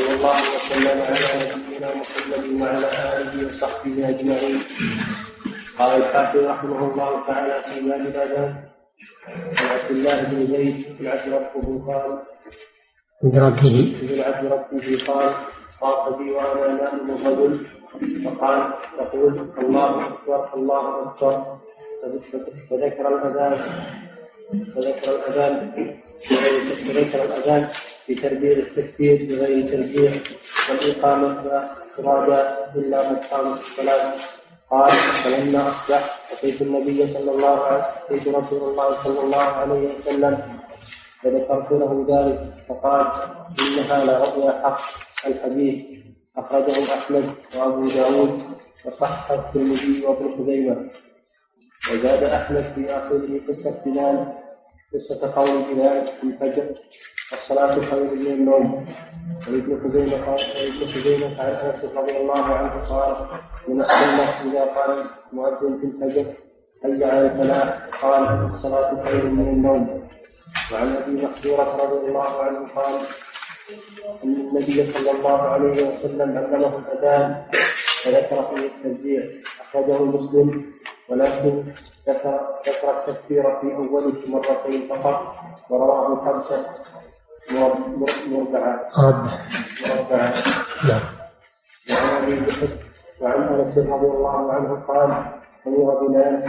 وصلى الله وسلم على نبينا محمد وعلى آله وصحبه أجمعين. قال الحافظ رحمه الله تعالى في باب الأذان عن عبد الله بن زيد بن عبد ربه قال بربه بن عبد ربه قال طاف بي وأنا نائم الرجل فقال تقول الله أكبر الله أكبر. فذكر الأذان فذكر الأذان فذكر الأذان. بتربيع التكبير بغير تربيع والإقامة فرادا إلا قد قامت الصلاه قال فلما أصبح اتيت النبي صلى الله عليه اتيت رسول الله صلى الله عليه وسلم فذكرت له ذلك فقال انها لرؤيا حق الحديث. أخرجه أحمد وأبو داود وصححه الترمذي وابن خزيمة. وزاد أحمد في آخره قصة بلال قصة قول بلال في الفجر الصلاة خير من النوم. وابن خزيمة قال وابن خزيمة عن أنس رضي الله عنه قال من السنة إذا قال مؤذن في الفجر حي على الفلاح قال الصلاة خير من النوم. وعن أبي محذورة رضي الله عنه قال أن النبي صلى الله عليه وسلم علمه الأذان فذكر فيه التشجيع أخرجه مسلم. ولكن ذكر ذكر التكبير في أوله مرتين فقط ورواه خمسة مربعة. مربعة. نعم وعن أبي بكر وعن أنس رضي الله عنه قال أمر بلال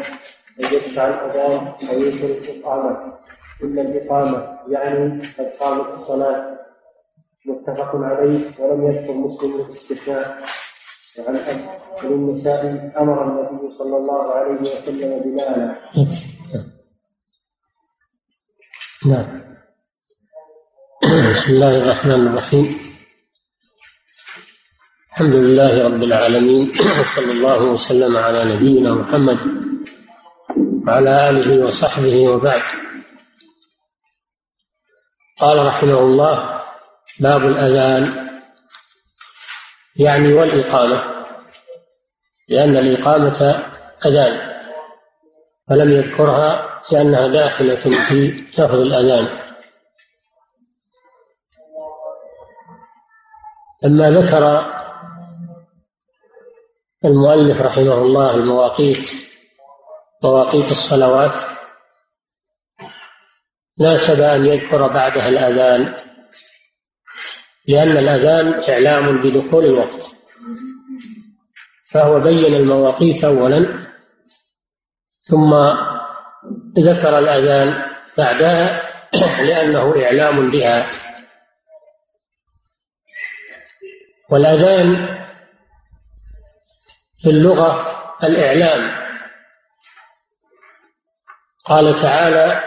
ان يدفع الاذان ويوصل الاقامه إلا الإقامة يعني قد قامت الصلاة. متفق عليه ولم يذكر مسلم الاستثناء وعن ابي النساء أمر النبي صلى الله عليه وسلم بلالا نعم. بسم الله الرحمن الرحيم. الحمد لله رب العالمين وصلى الله وسلم على نبينا محمد وعلى آله وصحبه وبعد. قال رحمه الله باب الأذان يعني والإقامة. لأن الإقامة أذان فلم يذكرها لأنها داخلة في لفظ الأذان. لما ذكر المؤلف رحمه الله المواقيت مواقيت الصلوات ناسب أن يذكر بعدها الأذان لأن الأذان إعلام بدخول الوقت. فهو بين المواقيت أولا ثم ذكر الأذان بعدها لأنه إعلام بها. والأذان في اللغة الإعلام. قال تعالى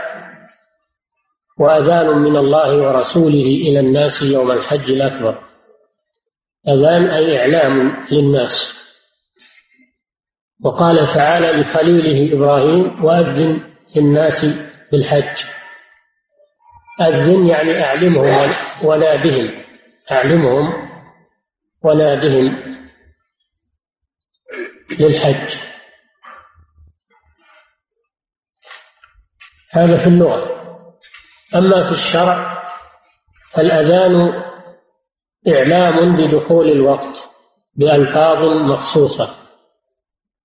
وأذان من الله ورسوله إلى الناس يوم الحج الأكبر. أذان أي إعلام للناس. وقال تعالى لخليله إبراهيم وأذن في الناس بالحج. أذن يعني أعلمهم ونادهم أعلمهم ونادهم للحج. هذا في اللغة. أما في الشرع فالأذان إعلام بدخول الوقت بألفاظ مخصوصة.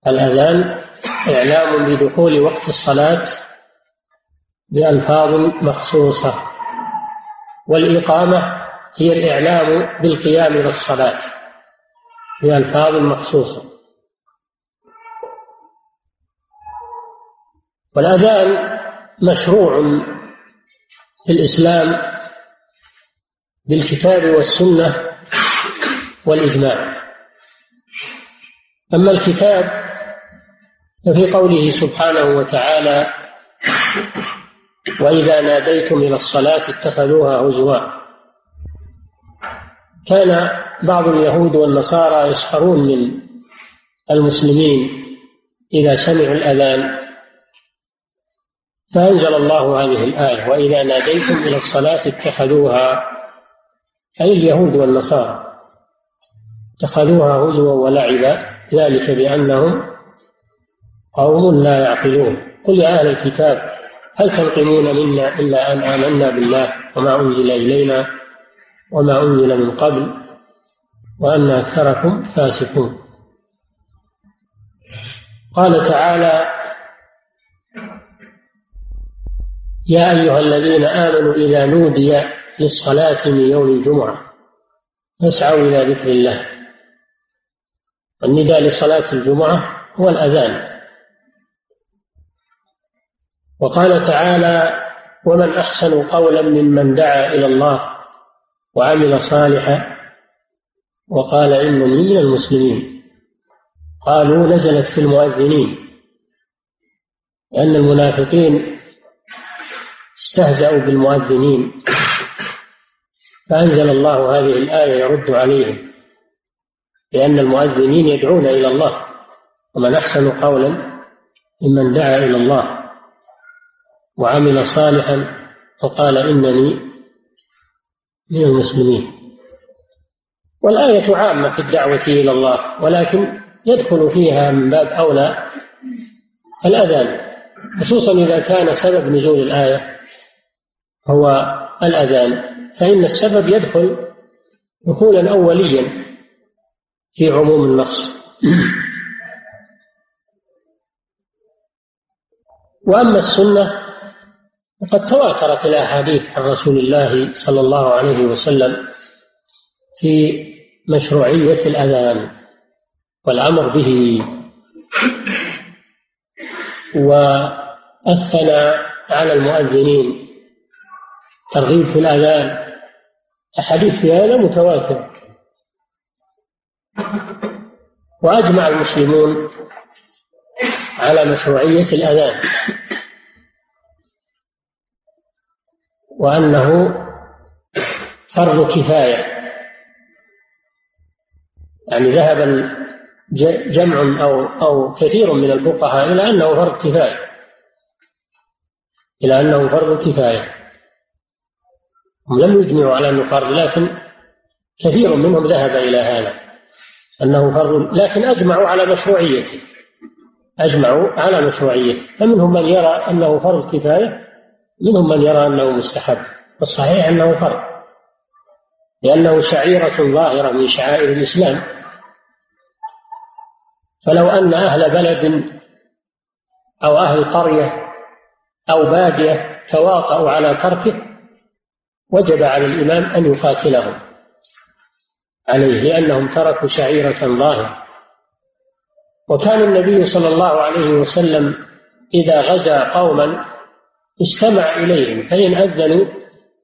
الأذان إعلام بدخول وقت الصلاة بألفاظ مخصوصة والإقامة هي الإعلام بالقيام إلى الصلاة بألفاظ مخصوصة. والأذان مشروع في الإسلام بالكتاب والسنة والإجماع. أما الكتاب ففي قوله سبحانه وتعالى وإذا ناديتم إلى الصلاة اتخذوها هزوا. كان بعض اليهود والنصارى يسخرون من المسلمين إذا سمعوا الأذان. فأنزل الله هذه الآية وإذا ناديتم إلى الصلاة اتخذوها أي اليهود والنصارى اتخذوها هزوا ولعبا ذلك بأنهم قوم لا يعقلون. قل يا أهل الكتاب هل تنقمون منا إلا أن آمنا بالله وما أنزل إلينا وما أنزل من قبل وأن أكثركم فاسقون؟ قال تعالى يا أيها الذين آمنوا إذا نودي للصلاة من يوم الجمعة فاسعوا إلى ذكر الله. النداء لصلاة الجمعة هو الأذان. وقال تعالى ومن أحسن قولا ممن دعا إلى الله وعمل صالحا. وقال إنني من المسلمين. قالوا نزلت في المؤذنين. لأن المنافقين استهزأوا بالمؤذنين. فأنزل الله هذه الآية يرد عليهم لأن المؤذنين يدعون إلى الله. ومن أحسن قولا ممن دعا إلى الله. وعمل صالحا وقال إنني من المسلمين. والآية عامة في الدعوة إلى الله ولكن يدخل فيها من باب أولى الأذان خصوصا إذا كان سبب نزول الآية هو الأذان. فإن السبب يدخل دخولا أوليا في عموم النص. وأما السنة فقد تواترت الأحاديث عن رسول الله صلى الله عليه وسلم في مشروعية الأذان والأمر به والثناء على المؤذنين ترغيب في الأذان. أحاديث في هذا متواترة. وأجمع المسلمون على مشروعية الأذان. وأنه فرض كفاية. يعني ذهب جمع أو أو كثير من الفقهاء إلى أنه فرض كفاية. إلى أنه فرض كفاية. هم لم يجمعوا على أنه فرض لكن كثير منهم ذهب إلى هذا أنه فرض. لكن أجمعوا على مشروعيته. أجمعوا على مشروعيته. فمنهم من يرى أنه فرض كفاية منهم من يرى أنه مستحب والصحيح أنه فرض لأنه شعيرة ظاهرة من شعائر الإسلام. فلو أن أهل بلد أو أهل قرية أو بادية تواطؤوا على تركه وجب على الإمام أن يقاتلهم عليه لأنهم تركوا شعيرة ظاهرة. وكان النبي صلى الله عليه وسلم إذا غزا قوما استمع إليهم فإن أذنوا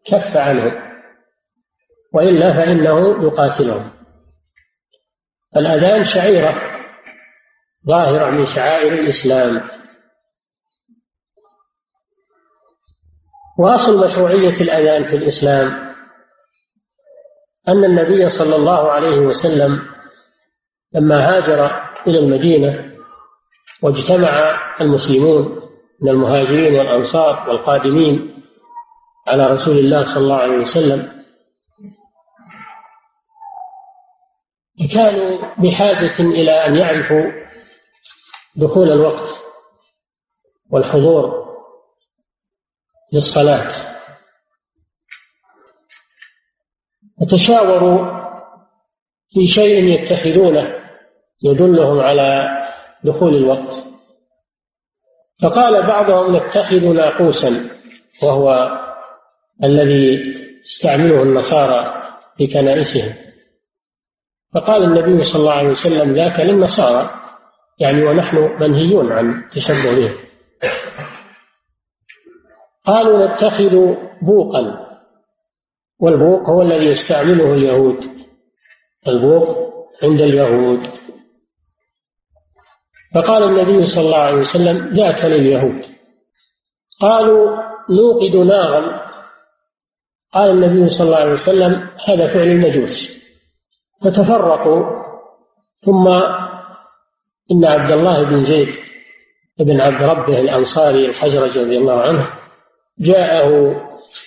كف عنهم وإلا فإنه يقاتلهم. الأذان شعيرة ظاهرة من شعائر الإسلام. وأصل مشروعية الأذان في الإسلام أن النبي صلى الله عليه وسلم لما هاجر إلى المدينة واجتمع المسلمون من المهاجرين والأنصار والقادمين على رسول الله صلى الله عليه وسلم. كانوا بحاجة إلى أن يعرفوا دخول الوقت والحضور للصلاة. فتشاوروا في شيء يتخذونه يدلهم على دخول الوقت. فقال بعضهم نتخذ ناقوسا وهو الذي يستعمله النصارى في كنائسهم. فقال النبي صلى الله عليه وسلم ذاك للنصارى يعني ونحن منهيون عن تشبه قالوا نتخذ بوقا والبوق هو الذي يستعمله اليهود. البوق عند اليهود. فقال النبي صلى الله عليه وسلم ذاك لليهود. قالوا نوقد نارا قال النبي صلى الله عليه وسلم هذا فعل المجوس. فتفرقوا ثم إن عبد الله بن زيد بن عبد ربه الأنصاري الحجرج رضي الله عنه جاءه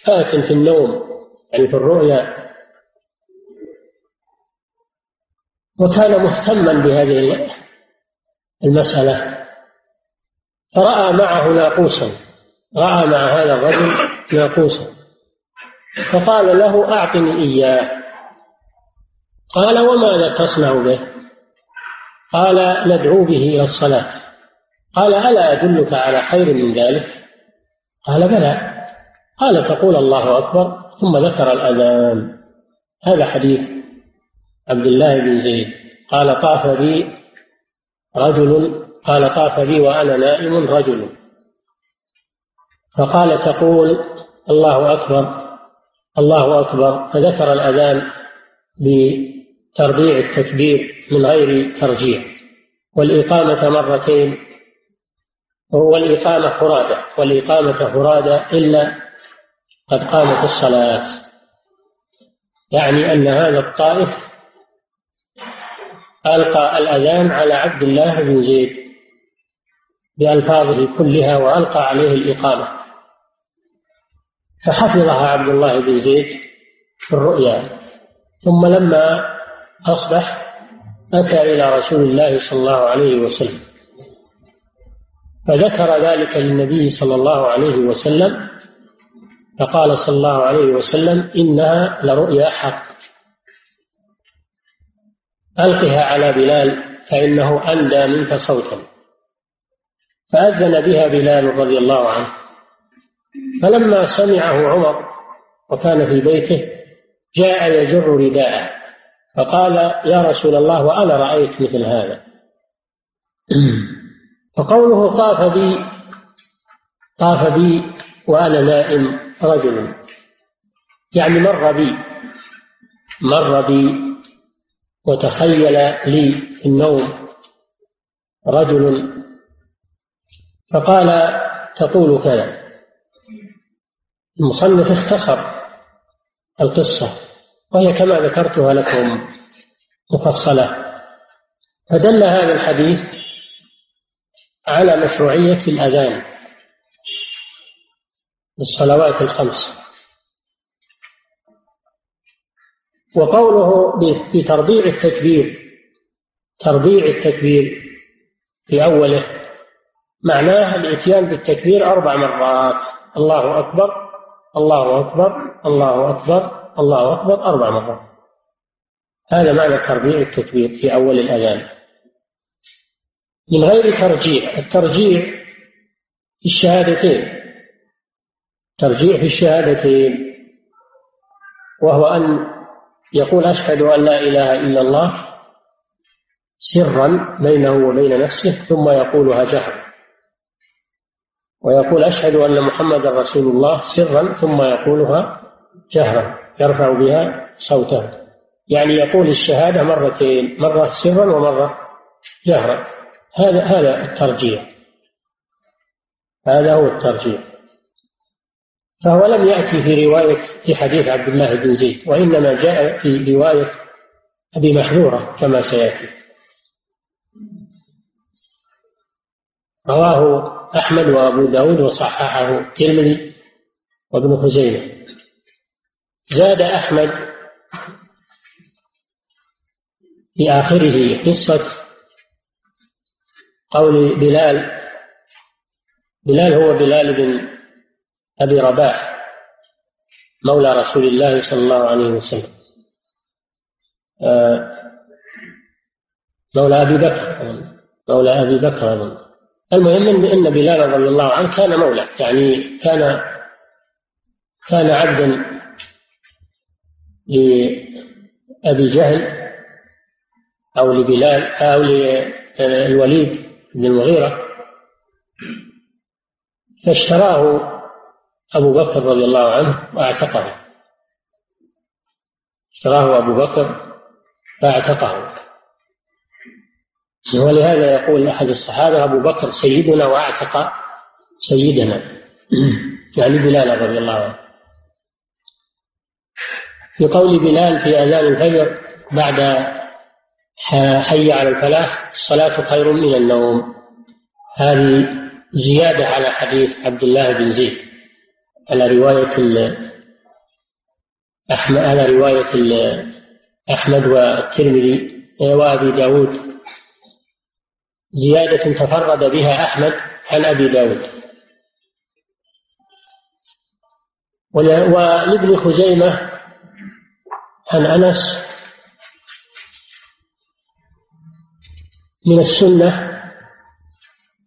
آت في النوم يعني في الرؤيا وكان مهتما بهذه المسألة. فرأى معه ناقوسا. رأى مع هذا الرجل ناقوسا. فقال له أعطني إياه. قال وماذا تصنع به؟ قال ندعو به إلى الصلاة. قال ألا أدلك على خير من ذلك؟ قال بلى. قال تقول الله أكبر ثم ذكر الأذان. هذا حديث عبد الله بن زيد. قال طاف بي رجل قال طاف بي وأنا نائم رجل. فقال تقول الله أكبر الله أكبر. فذكر الأذان بتربيع التكبير من غير ترجيع. والإقامة مرتين والإقامة فرادى والإقامة فرادى إلا قد قامت الصلاة. يعني أن هذا الطائف ألقى الأذان على عبد الله بن زيد بألفاظه كلها وألقى عليه الإقامة. فحفظها عبد الله بن زيد في الرؤيا. ثم لما أصبح أتى إلى رسول الله صلى الله عليه وسلم. فذكر ذلك للنبي صلى الله عليه وسلم فقال صلى الله عليه وسلم إنها لرؤيا حق. ألقها على بلال فإنه أندى منك صوتا. فأذن بها بلال رضي الله عنه. فلما سمعه عمر وكان في بيته جاء يجر رداءه. فقال يا رسول الله وأنا رأيت مثل هذا. فقوله طاف بي طاف بي وأنا نائم رجل. يعني مر بي مر بي وتخيل لي في النوم رجل. فقال تقول كذا. المصنف اختصر القصة وهي كما ذكرتها لكم مفصلة. فدل هذا الحديث على مشروعية الأذان للصلوات الخمس. وقوله بتربيع التكبير تربيع التكبير في أوله معناه الإتيان بالتكبير أربع مرات الله أكبر الله أكبر الله أكبر الله أكبر أربع مرات. هذا معنى تربيع التكبير في أول الأذان. من غير ترجيع الترجيع في الشهادتين. ترجيع في الشهادتين وهو أن يقول أشهد أن لا إله إلا الله سرا بينه وبين نفسه ثم يقولها جهرا ويقول أشهد أن محمدا رسول الله سرا ثم يقولها جهرا يرفع بها صوته. يعني يقول الشهادة مرتين مرة سرا ومرة جهرا. هذا هذا الترجيع هذا هو الترجيع فهو لم يأتي في رواية في حديث عبد الله بن زيد وإنما جاء في رواية أبي محذورة كما سيأتي. رواه أحمد وأبو داود وصححه الترمذي وابن خزيمة. زاد أحمد في آخره قصة قول بلال بلال هو بلال بن أبي رباح مولى رسول الله صلى الله عليه وسلم. آه، مولى أبي بكر مولى أبي بكر أظن المهم أن بلال رضي الله عنه كان مولى يعني كان كان عبدا لأبي جهل أو لبلال أو للوليد بن المغيرة. فاشتراه أبو بكر رضي الله عنه وأعتقه. اشتراه أبو بكر فأعتقه. ولهذا يقول أحد الصحابة أبو بكر سيدنا وأعتق سيدنا. يعني بلال رضي الله عنه. في قول بلال في أذان الفجر بعد حي على الفلاح الصلاة خير من النوم. هذه زيادة على حديث عبد الله بن زيد. على رواية أحمد على رواية أحمد والترمذي وأبي داود. زيادة تفرد بها أحمد عن أبي داود. ولابن خزيمة عن أنس من السنة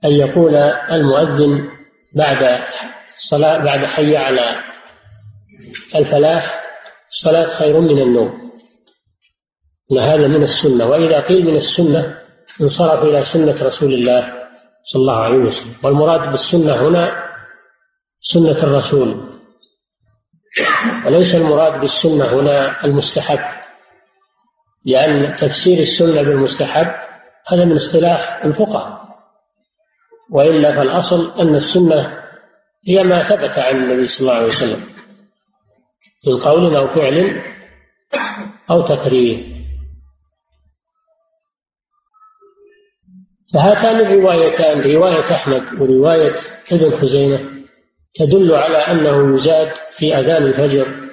أن يقول المؤذن بعد الصلاة بعد حي على الفلاح الصلاة خير من النوم. هذا من السنة. وإذا قيل من السنة انصرف إلى سنة رسول الله صلى الله عليه وسلم. والمراد بالسنة هنا سنة الرسول. وليس المراد بالسنة هنا المستحب لأن تفسير السنة بالمستحب هذا من اصطلاح الفقهاء. وإلا فالأصل أن السنة هي ما ثبت عن النبي صلى الله عليه وسلم من قول أو فعل أو تقرير. فهاتان الروايتان رواية أحمد ورواية ابن خزيمة تدل على أنه يزاد في أذان الفجر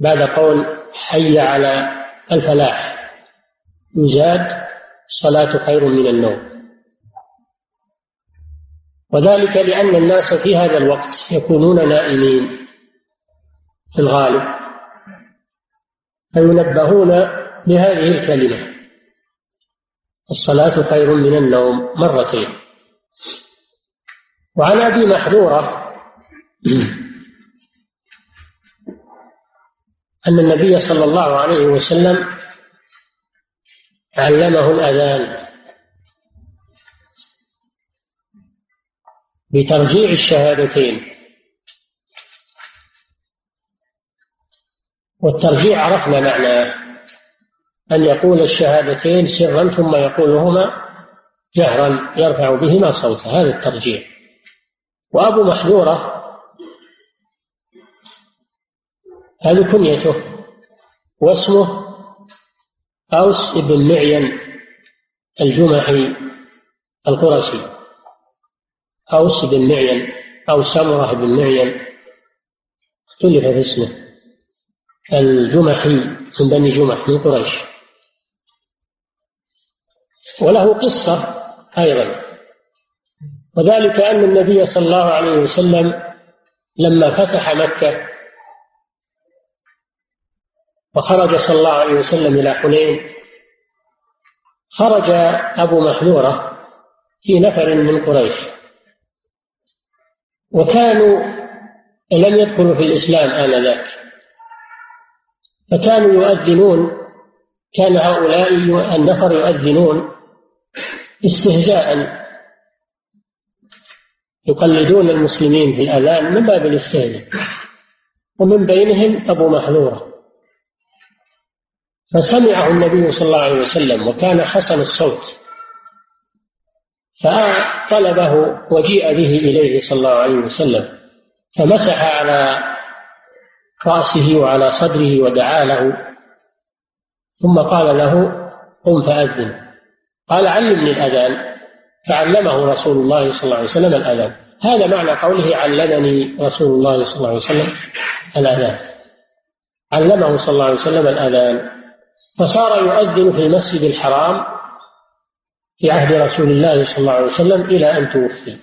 بعد قول حي على الفلاح يزاد الصلاة خير من النوم. وذلك لأن الناس في هذا الوقت يكونون نائمين في الغالب فينبهون بهذه الكلمة الصلاة خير من النوم مرتين. وعن أبي محذورة أن النبي صلى الله عليه وسلم علمه الأذان. بترجيع الشهادتين. والترجيع عرفنا معناه أن يقول الشهادتين سرا ثم يقولهما جهرا يرفع بهما صوته. هذا الترجيع. وأبو محذورة هذه كنيته واسمه أوس بن معين الجمحي القرشي. أوس بن معين أو سمرة بن معين اختلف في اسمه. الجمحي من بني جمح من قريش. وله قصة أيضا. وذلك أن النبي صلى الله عليه وسلم لما فتح مكة وخرج صلى الله عليه وسلم إلى حنين خرج أبو محذورة في نفر من قريش. وكانوا لم يدخلوا في الإسلام آنذاك. فكانوا يؤذنون كان هؤلاء النفر يؤذنون استهزاء. يقلدون المسلمين في الأذان من باب الاستهزاء. ومن بينهم أبو محذورة. فسمعه النبي صلى الله عليه وسلم وكان حسن الصوت. فطلبه وجيء به إليه صلى الله عليه وسلم فمسح على رأسه وعلى صدره ودعا له ثم قال له قم فأذن. قال علمني الأذان. فعلمه رسول الله صلى الله عليه وسلم الأذان. هذا معنى قوله علمني رسول الله صلى الله عليه وسلم الأذان. علمه صلى الله عليه وسلم الأذان فصار يؤذن في المسجد الحرام في عهد رسول الله صلى الله عليه وسلم إلى أن توفي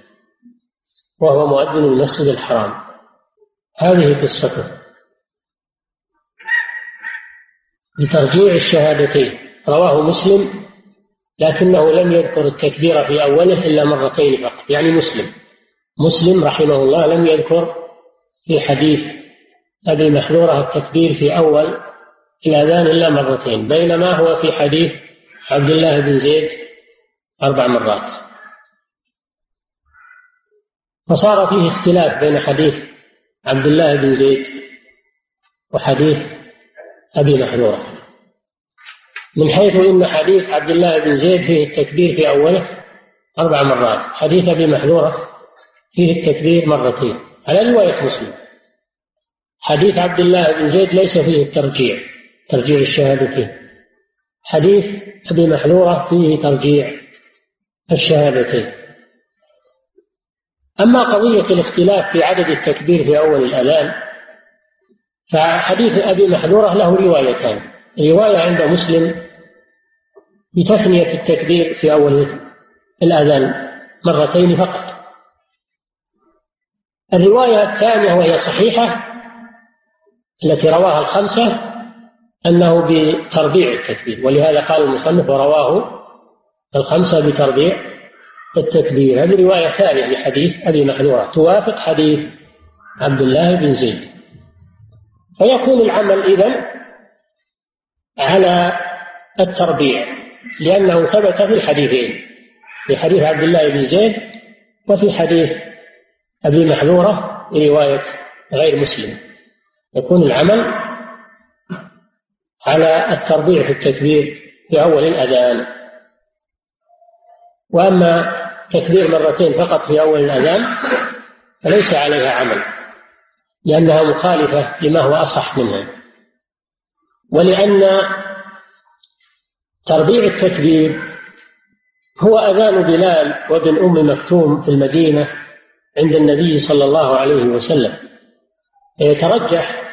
وهو مؤذن المسجد الحرام. هذه قصته. لترجيع الشهادتين. رواه مسلم لكنه لم يذكر التكبير في أوله إلا مرتين فقط يعني مسلم. مسلم رحمه الله لم يذكر في حديث أبي محذورة التكبير في أول الأذان إلا مرتين بينما هو في حديث عبد الله بن زيد أربع مرات. فصار فيه اختلاف بين حديث عبد الله بن زيد وحديث أبي محذورة. من حيث إن حديث عبد الله بن زيد فيه التكبير في أوله أربع مرات حديث أبي محذورة فيه التكبير مرتين على رواية مسلم. حديث عبد الله بن زيد ليس فيه الترجيع ترجيع الشهادتين. حديث أبي محذورة فيه ترجيع. الشهادتين. أما قضية الاختلاف في عدد التكبير في أول الأذان فحديث أبي محذورة له روايتان. رواية عند مسلم بتثنية التكبير في أول الأذان مرتين فقط. الرواية الثانية وهي صحيحة التي رواها الخمسة أنه بتربيع التكبير ولهذا قال المصنف ورواه الخمسة بتربيع التكبير. هذه رواية ثانية لحديث أبي محذورة توافق حديث عبد الله بن زيد. فيكون العمل إذن على التربيع لأنه ثبت في الحديثين في حديث عبد الله بن زيد وفي حديث أبي محذورة رواية غير مسلم. يكون العمل على التربيع في التكبير في أول الأذان. وأما تكبير مرتين فقط في أول الأذان فليس عليها عمل لأنها مخالفة لما هو أصح منها. ولأن تربيع التكبير هو أذان بلال وابن أم مكتوم في المدينة عند النبي صلى الله عليه وسلم يترجح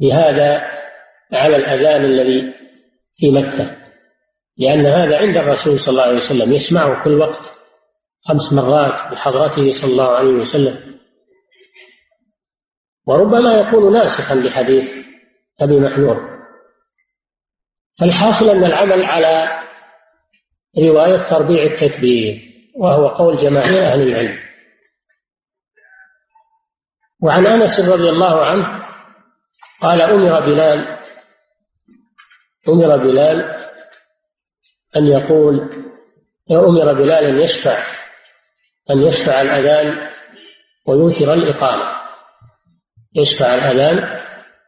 بهذا على الأذان الذي في مكة. لأن هذا عند الرسول صلى الله عليه وسلم يسمعه كل وقت خمس مرات بحضرته صلى الله عليه وسلم. وربما يكون ناسخا لحديث أبي محذور. فالحاصل أن العمل على رواية تربيع التكبير وهو قول جماهير أهل العلم. وعن أنس رضي الله عنه قال أمر بلال أمر بلال أن يقول أمر بلال أن يشفع أن يشفع الأذان ويوتر الإقامة. يشفع الأذان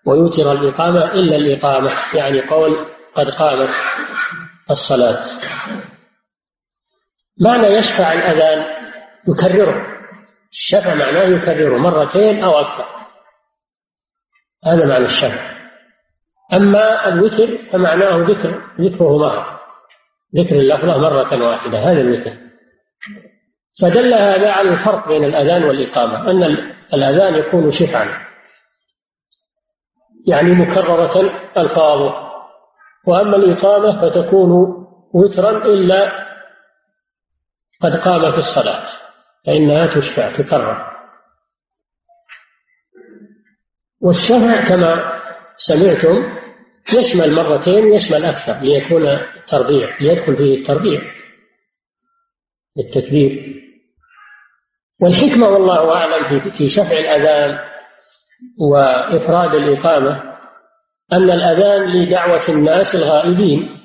ويوتر الإقامة إلا الإقامة يعني قول قد قامت الصلاة. معنى يشفع الأذان يكرره. الشفع معناه يكرره مرتين أو أكثر. هذا معنى الشفع. أما الوتر فمعناه ذكر ذكره مرة ذكر اللفظة مرة واحدة هذا الوتر فدل هذا على الفرق بين الأذان والإقامة أن الأذان يكون شفعا يعني مكررة ألفاظه وأما الإقامة فتكون وترا إلا قد قامت الصلاة فإنها تشفع تكرر. والشفع كما سمعتم يشمل مرتين ويشمل أكثر ليكون التربيع ليدخل فيه التربيع بالتكبير والحكمة والله أعلم في شفع الأذان وإفراد الإقامة أن الأذان لدعوة الناس الغائبين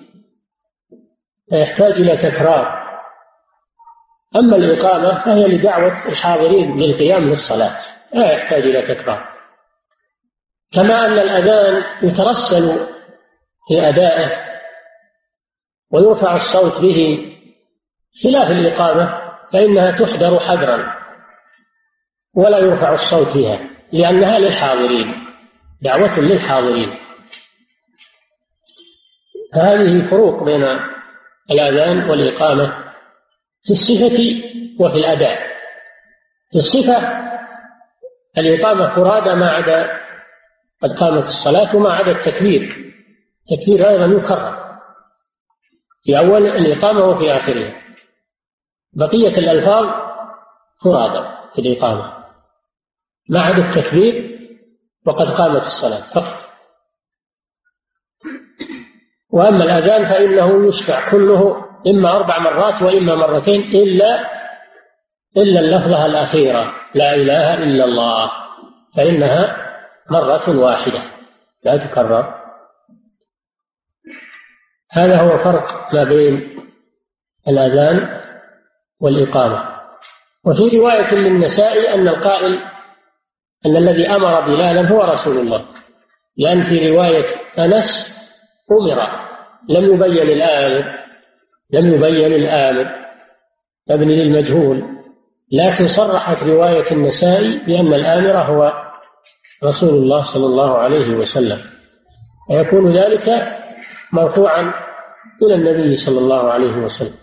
فيحتاج إلى تكرار. أما الإقامة فهي لدعوة الحاضرين للقيام للصلاة لا يحتاج إلى تكرار. كما أن الأذان يترسل في أدائه ويرفع الصوت به خلاف الإقامة فإنها تحذر حذرا ولا يرفع الصوت بها لأنها للحاضرين دعوة للحاضرين. هذه فروق بين الأذان والإقامة في الصفة وفي الأداء. في الصفة الإقامة فرادى ما عدا قد قامت الصلاة وما عدا التكبير. التكبير أيضا يكرر في أول الإقامة وفي آخرها بقية الألفاظ فرادى في الإقامة. ما عدا التكبير وقد قامت الصلاة فقط. وأما الأذان فإنه يشفع كله إما أربع مرات وإما مرتين إلا إلا اللفظة الأخيرة لا إله إلا الله فإنها مرة واحدة لا تكرر. هذا هو فرق ما بين الأذان والإقامة. وفي رواية للنساء أن القائل أن الذي أمر بلالا هو رسول الله. لأن في رواية أنس أمر لم يبين الآمر لم يبين الآمر مبني للمجهول. لكن صرحت رواية النسائي بأن الآمر هو رسول الله صلى الله عليه وسلم. ويكون ذلك مرفوعا إلى النبي صلى الله عليه وسلم.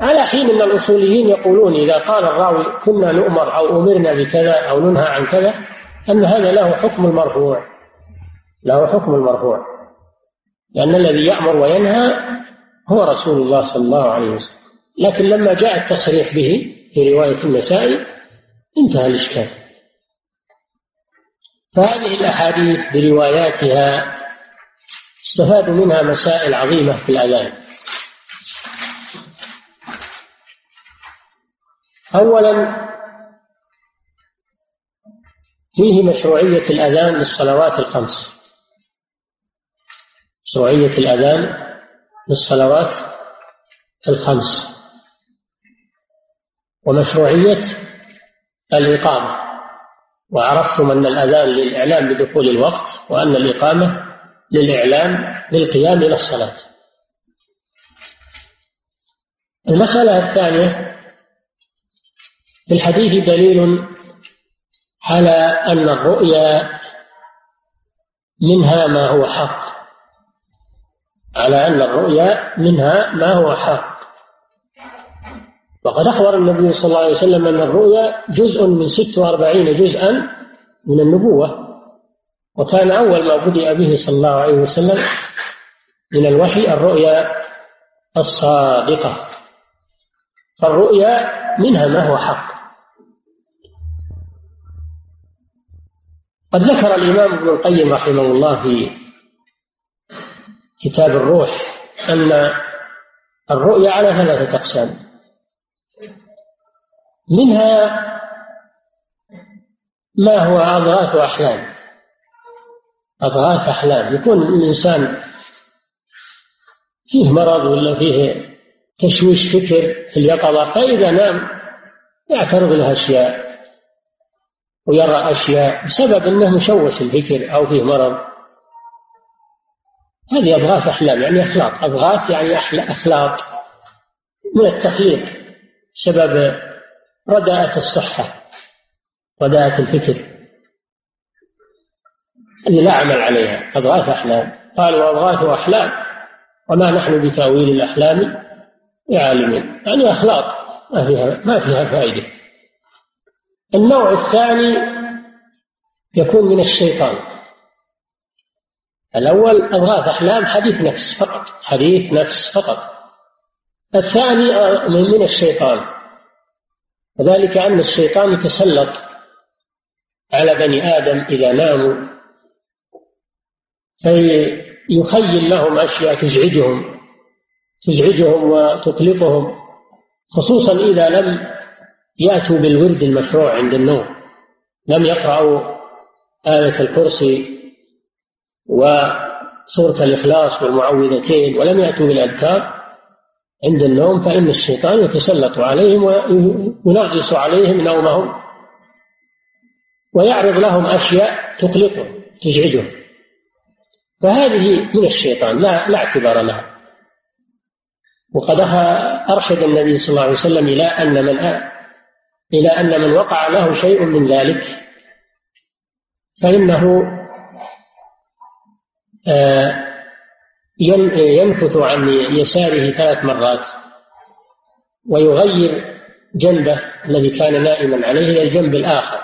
على حين أن الأصوليين يقولون إذا قال الراوي كنا نؤمر أو أمرنا بكذا أو ننهى عن كذا أن هذا له حكم المرفوع. له حكم المرفوع. لأن الذي يأمر وينهى هو رسول الله صلى الله عليه وسلم. لكن لما جاء التصريح به في رواية النسائي انتهى الإشكال. فهذه الأحاديث برواياتها استفادوا منها مسائل عظيمة في الأذان. أولا فيه مشروعية الأذان للصلوات الخمس. مشروعية الأذان للصلوات الخمس. ومشروعية الإقامة. وعرفتم أن الأذان للإعلام بدخول الوقت وأن الإقامة للإعلام بالقيام إلى الصلاة. المسألة الثانية في الحديث دليل على أن الرؤيا منها ما هو حق على أن الرؤيا منها ما هو حق. وقد أخبر النبي صلى الله عليه وسلم أن الرؤيا جزء من ست وأربعين جزءا من النبوة وكان أول ما بدأ به صلى الله عليه وسلم من الوحي الرؤيا الصادقة. فالرؤيا منها ما هو حق. قد ذكر الإمام ابن القيم رحمه الله في كتاب الروح أن الرؤيا على ثلاثة أقسام. منها ما هو أضغاث أحلام. أضغاث أحلام. يكون الإنسان فيه مرض ولا فيه تشويش فكر في اليقظة فإذا نام يعترض له أشياء ويرى أشياء بسبب أنه مشوش الفكر أو فيه مرض. هذه أضغاث أحلام يعني أخلاط أضغاث يعني أخلاط من التخليط سبب رداءة الصحة رداءة الفكر. اللي لا عمل عليها أضغاث أحلام. قالوا أضغاث أحلام. وما نحن بتأويل الأحلام بعالمين يعني أخلاط ما فيها ما فيها فائدة. النوع الثاني يكون من الشيطان. الأول أضغاث أحلام حديث نفس فقط حديث نفس فقط. الثاني من الشيطان. وذلك أن الشيطان يتسلط على بني آدم إذا ناموا فيخيل لهم أشياء تزعجهم تزعجهم وتقلقهم خصوصا إذا لم يأتوا بالورد المشروع عند النوم لم يقرأوا آية الكرسي وسورة الإخلاص والمعوذتين ولم يأتوا بالأذكار. عند النوم فإن الشيطان يتسلط عليهم وينغص عليهم نومهم ويعرض لهم أشياء تقلقهم تزعجهم. فهذه من الشيطان لا لا اعتبار لها. وقد أرشد النبي صلى الله عليه وسلم إلى أن من إلى أن من وقع له شيء من ذلك. فإنه آه، ينفث عن يساره ثلاث مرات ويغير جنبه الذي كان نائما عليه إلى الجنب الآخر.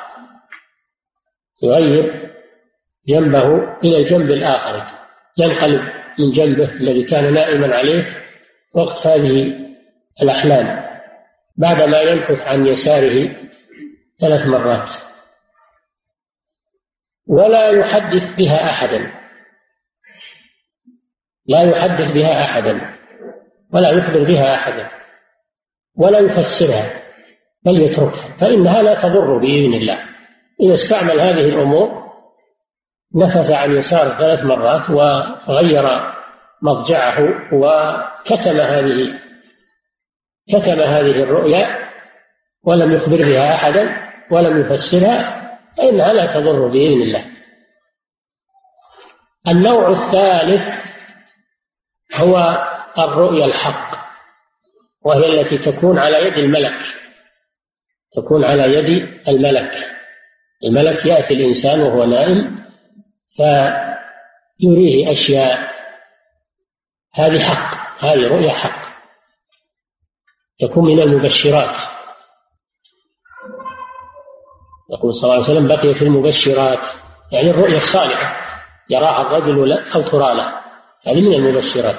يغير جنبه إلى الجنب الآخر ينقلب من جنبه الذي كان نائما عليه وقت هذه الأحلام. بعدما ينفث عن يساره ثلاث مرات. ولا يحدث بها أحدا. لا يحدث بها أحدا ولا يخبر بها أحدا ولا يفسرها بل يتركها فإنها لا تضر بإذن الله. إذا استعمل هذه الأمور نفث عن يساره ثلاث مرات وغير مضجعه وكتم هذه كتم هذه الرؤيا ولم يخبر بها أحدا ولم يفسرها فإنها لا تضر بإذن الله. النوع الثالث هو الرؤيا الحق وهي التي تكون على يد الملك تكون على يد الملك. الملك يأتي الإنسان وهو نائم فيريه أشياء. هذه حق هذه رؤيا حق. تكون من المبشرات. يقول صلى الله عليه وسلم بقيت المبشرات يعني الرؤيا الصالحة يراها الرجل أو ترى له هذه من المبشرات.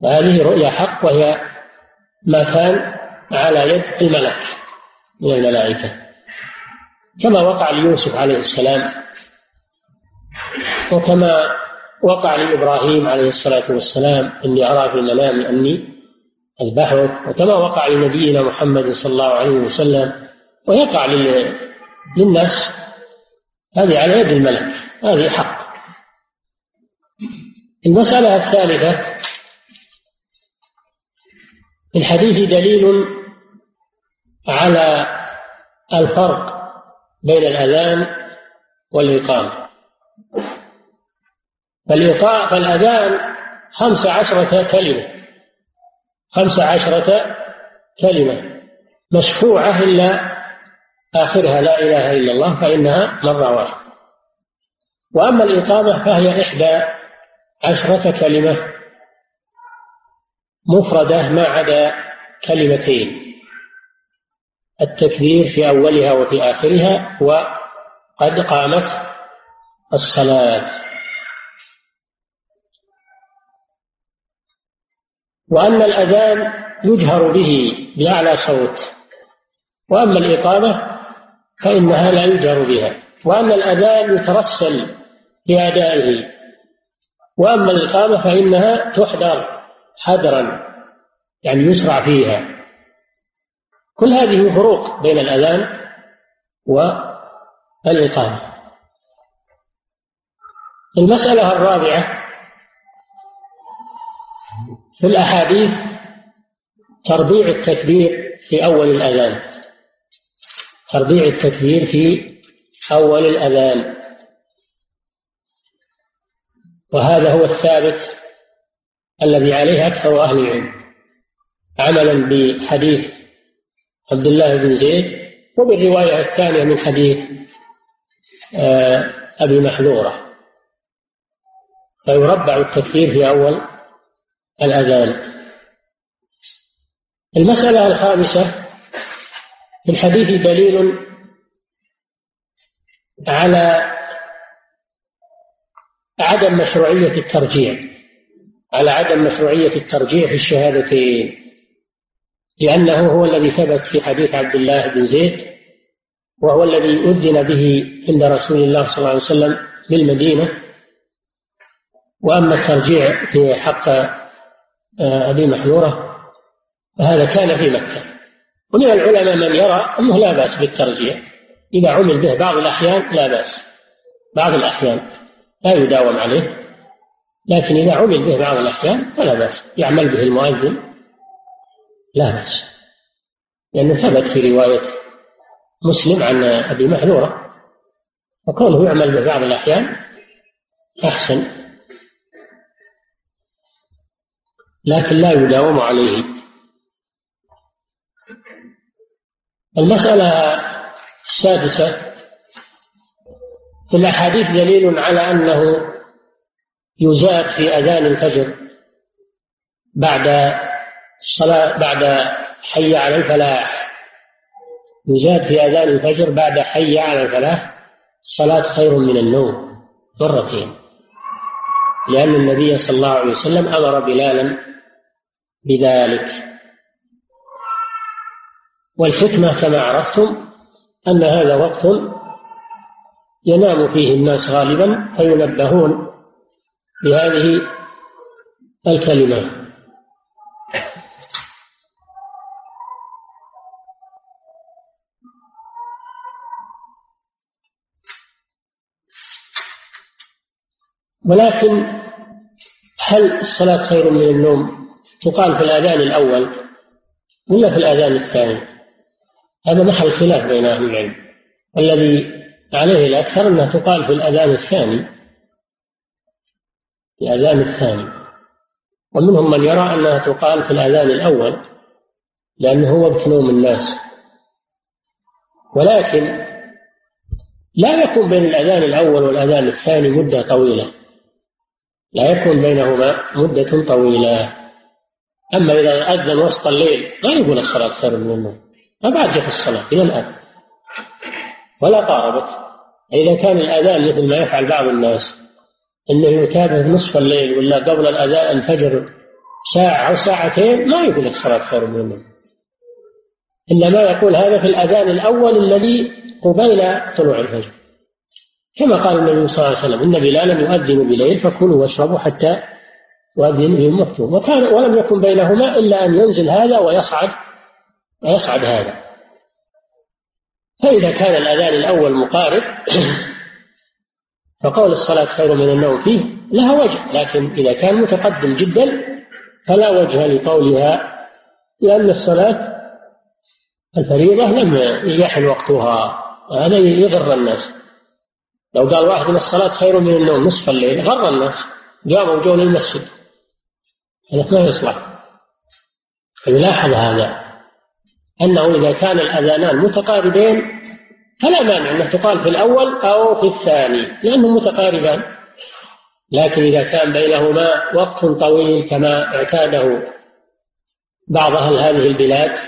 وهذه رؤيا حق وهي ما كان على يد الملك من الملائكة. كما وقع ليوسف عليه السلام وكما وقع لإبراهيم عليه الصلاة والسلام إني أرى في المنام أني اذبحه وكما وقع لنبينا محمد صلى الله عليه وسلم ويقع للناس هذه على يد الملك هذه حق. المسألة الثالثة في الحديث دليل على الفرق بين الأذان والإقامة. فالإقامة فالأذان خمس عشرة كلمة خمس عشرة كلمة مشفوعة إلا آخرها لا إله إلا الله فإنها مرة واحدة. وأما الإقامة فهي إحدى عشرة كلمة مفردة ما عدا كلمتين. التكبير في أولها وفي آخرها وقد قامت الصلاة. وأن الأذان يجهر به بأعلى صوت وأما الإقامة فإنها لا يجهر بها. وأن الأذان يترسل في أدائه. وأما الإقامة فإنها تحضر حذرا يعني يسرع فيها. كل هذه فروق بين الأذان والإقامة. المسألة الرابعة في الأحاديث تربيع التكبير في أول الأذان. تربيع التكبير في أول الأذان. وهذا هو الثابت الذي عليه أكثر أهل العلم. عملا بحديث عبد الله بن زيد وبالرواية الثانية من حديث آه، أبي محذورة. فيربع التكبير في أول الأذان. المسألة الخامسة في الحديث دليل على عدم مشروعية الترجيع على عدم مشروعية الترجيع في الشهادتين. لأنه هو الذي ثبت في حديث عبد الله بن زيد وهو الذي أذن به عند رسول الله صلى الله عليه وسلم بالمدينة وأما الترجيع في حق آه، أبي محذورة فهذا كان في مكة. ومن العلماء من يرى أنه لا بأس بالترجيع. إذا عمل به بعض الأحيان لا بأس. بعض الأحيان. لا يداوم عليه لكن إذا عمل به بعض الأحيان فلا بأس يعمل به المؤذن لا بأس. لأنه ثبت في رواية مسلم عن أبي محذورة وكونه يعمل به بعض الأحيان أحسن. لكن لا يداوم عليه. المسألة السادسة في الأحاديث دليل على أنه يزاد في أذان الفجر بعد الصلاة بعد حي على الفلاح. يزاد في أذان الفجر بعد حي على الفلاح الصلاة خير من النوم مرتين. لأن النبي صلى الله عليه وسلم أمر بلالا بذلك. والحكمة كما عرفتم أن هذا وقت ينام فيه الناس غالبا فينبهون بهذه الكلمات ولكن هل الصلاة خير من النوم؟ تقال في الأذان الأول ولا في الأذان الثاني؟ هذا محل خلاف بين أهل العلم. الذي عليه الأكثر أنها تقال في الأذان الثاني في الأذان الثاني. ومنهم من يرى أنها تقال في الأذان الأول لأنه هو وقت نوم الناس. ولكن لا يكون بين الأذان الأول والأذان الثاني مدة طويلة. لا يكون بينهما مدة طويلة. أما إذا أذن وسط الليل ما يقول الصلاة خير من النوم. ما بعد الصلاة إلى الآن. ولا قاربت إذا كان الأذان مثل ما يفعل بعض الناس أنه يتابع نصف الليل ولا قبل الأذان الفجر ساعة أو ساعتين ما يقول الصلاة خير من النوم. إنما يقول هذا في الأذان الأول الذي قبيل طلوع الفجر. كما قال النبي صلى الله عليه وسلم إن بلالا يؤذن بليل فكلوا واشربوا حتى مؤذن بهم وكان ولم يكن بينهما إلا أن ينزل هذا ويصعد ويصعد هذا. فإذا كان الأذان الأول مقارب فقول الصلاة خير من النوم فيه لها وجه لكن إذا كان متقدم جدا فلا وجه لقولها لأن الصلاة الفريضة لم يحل وقتها هذا يغر الناس. لو قال واحد من الصلاة خير من النوم نصف الليل غر الناس. قاموا جو للمسجد هذا ما يصلح؟ فيلاحظ هذا. أنه إذا كان الأذانان متقاربين فلا مانع أنه تقال في الأول أو في الثاني لأنهم متقاربان. لكن إذا كان بينهما وقت طويل كما اعتاده بعض أهل هذه البلاد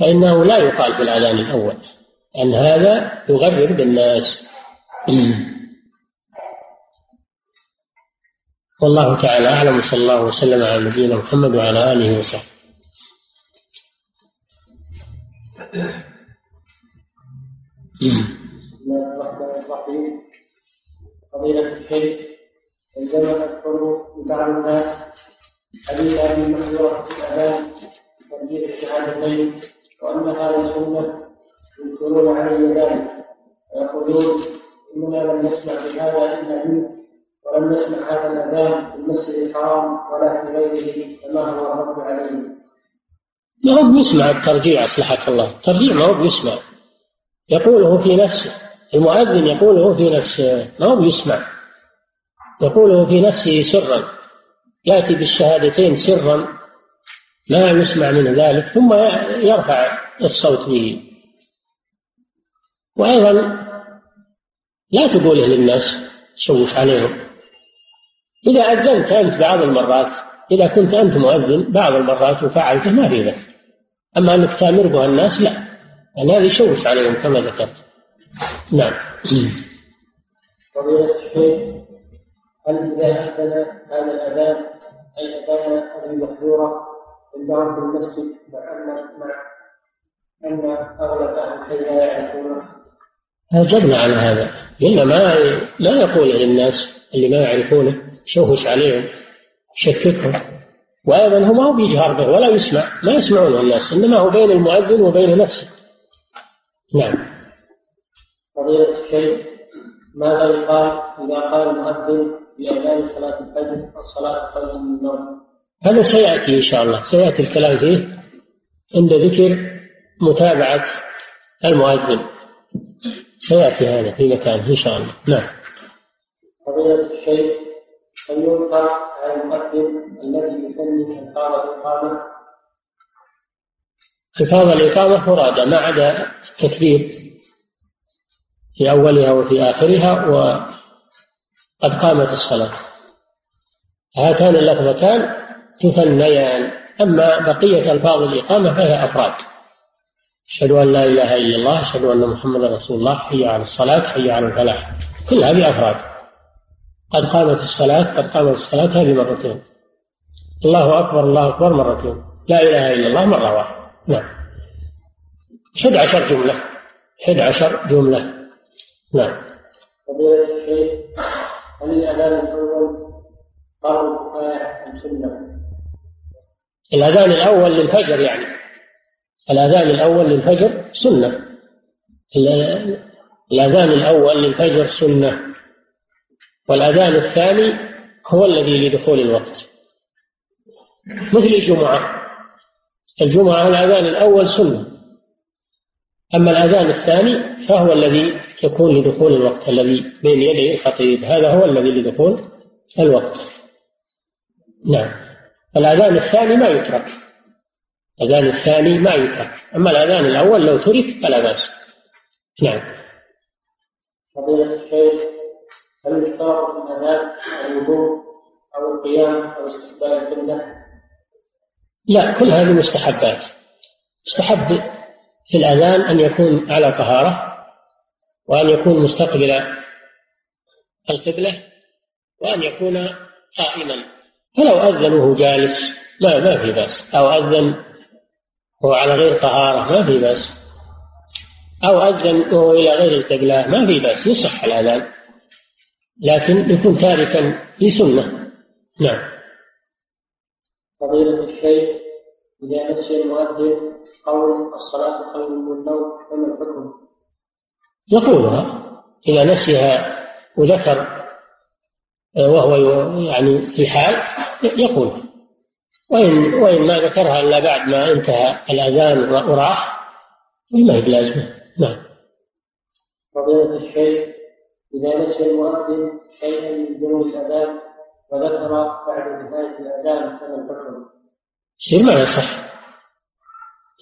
فإنه لا يقال في الأذان الأول أن هذا يغرر بالناس والله تعالى أعلم صلى الله وسلم على نبينا محمد وعلى آله وصحبه. فضيلة الشيخ عندما أذكر لبعض الناس حديث أبي محذورة في الأذان تنزيل الشهادتين وأن هذا سنة ينكرون علي ذلك ويقولون إننا لم نسمع بهذا إلا منك ولم نسمع هذا الأذان في المسجد الحرام ولا في غيره فما هو الرد عليه ما هو بيسمع الترجيع أصلحك الله. الترجيع ما هو بيسمع يقوله في نفسه. المؤذن يقوله في نفسه ما هو بيسمع يقوله في نفسه سرا. يأتي بالشهادتين سرا. ما يسمع من ذلك ثم يرفع الصوت به. وأيضا لا تقوله للناس تشوش عليهم. إذا أذنت أنت بعض المرات إذا كنت أنت مؤذن بعض المرات وفعلته ما في ذلك. أما أنك تأمر بها الناس لا. يعني هذا يشوش عليهم كما ذكرت. نعم. هل إذا أذن هذا الأذان أي أذان أبي محذورة عندهم في المسجد مع أن مع أن أغلب أهل الحي لا يعرفونه أجبنا على هذا. قلنا ما ما يقول للناس اللي ما يعرفونه شوش عليهم شككهم. وأيضا هو ما هو بيجهر به ولا يسمع ما يسمعونه الناس إنما هو بين المؤذن وبين نفسه. نعم. فضيلة الشيخ ماذا يقال إذا قال المؤذن بأذان صلاة الفجر الصلاة خير من النوم؟ هذا سيأتي إن شاء الله. سيأتي الكلام فيه عند ذكر متابعة المؤذن. سيأتي هذا في مكانه إن شاء الله. نعم. فضيلة الشيخ هل ينكر المؤذن الذي يسمي ألفاظ الإقامة. ألفاظ الإقامة مرادة ما عدا التكبير في أولها وفي آخرها وقد قامت الصلاة. هاتان اللفظتان تثنيان. أما بقية ألفاظ الإقامة فهي أفراد. أشهد أن لا إله إلا الله أشهد أن محمدا رسول الله حي على الصلاة حي على الفلاح. كل هذه أفراد. قد قامت الصلاة قد قامت الصلاة هذه مرتين. الله أكبر الله أكبر مرتين. لا إله إلا الله مرة واحدة. نعم. 11 جملة. 11 جملة. نعم. هل الأذان الأول كفاية أم سنة؟ الأذان الأول للفجر يعني. الأذان الأول للفجر سنة. الأذان الأول للفجر سنة. والأذان الثاني هو الذي لدخول الوقت. مثل الجمعة. الجمعة الأذان الأول سنة. أما الأذان الثاني فهو الذي يكون لدخول الوقت الذي بين يدي الخطيب. هذا هو الذي لدخول الوقت. نعم. الأذان الثاني ما يترك. الأذان الثاني ما يترك. أما الأذان الأول لو ترك فلا بأس. نعم. فضيلة الشيخ هل يشترط في الأذان الوضوء أو القيام أو استقبال القبلة؟ لا كل هذه مستحبات. مستحب في الأذان أن يكون على طهارة وأن يكون مستقبل القبلة وأن يكون قائما. فلو أذن وهو جالس ما ما في بأس. أو أذن وهو على غير طهارة ما في بأس. أو أذن وهو إلى غير القبلة ما في بأس يصح الأذان. لكن يكون تاركا لسنة. نعم. فضيلة الشيخ إذا نسي المؤذن قول الصلاة خير من النوم فما الحكم؟ يقولها إذا نسيها وذكر وهو يعني في حال يقول. وإن وإن ما ذكرها إلا بعد ما انتهى الأذان وراح ما هي بلازمة. نعم. فضيلة الشيخ إذا نسي المؤذن شيئا من ذنوب الأذان وذكر بعد نهاية الأذان فما الحكم؟ يصير ما يصح.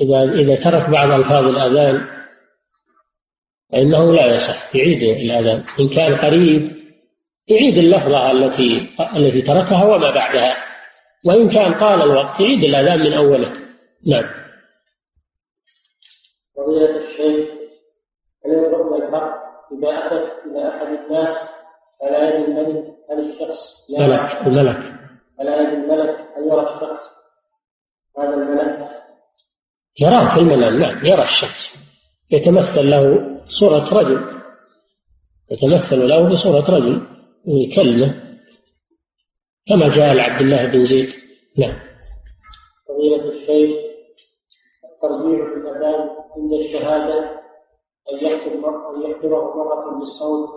إذا إذا ترك بعض ألفاظ الأذان فإنه لا يصح. يعيد الأذان. إن كان قريب يعيد اللفظة التي التي تركها وما بعدها. وإن كان طال الوقت يعيد الأذان من أوله. نعم. فضيلة الشيخ هل يرد الحق إذا أتت إلى أحد الناس على يد الملك هل الشخص. ملك الملك على يد الملك هل يرى الشخص. هذا الملك. يراه في المنام نعم يرى الشخص. يتمثل له صورة رجل. يتمثل له بصورة رجل كلمة. كما جاء لعبد الله بن زيد. نعم. فضيلة الشيخ الترجيح في الأذان عند الشهادة أن يكتب أن يكتبه مرة بالصوت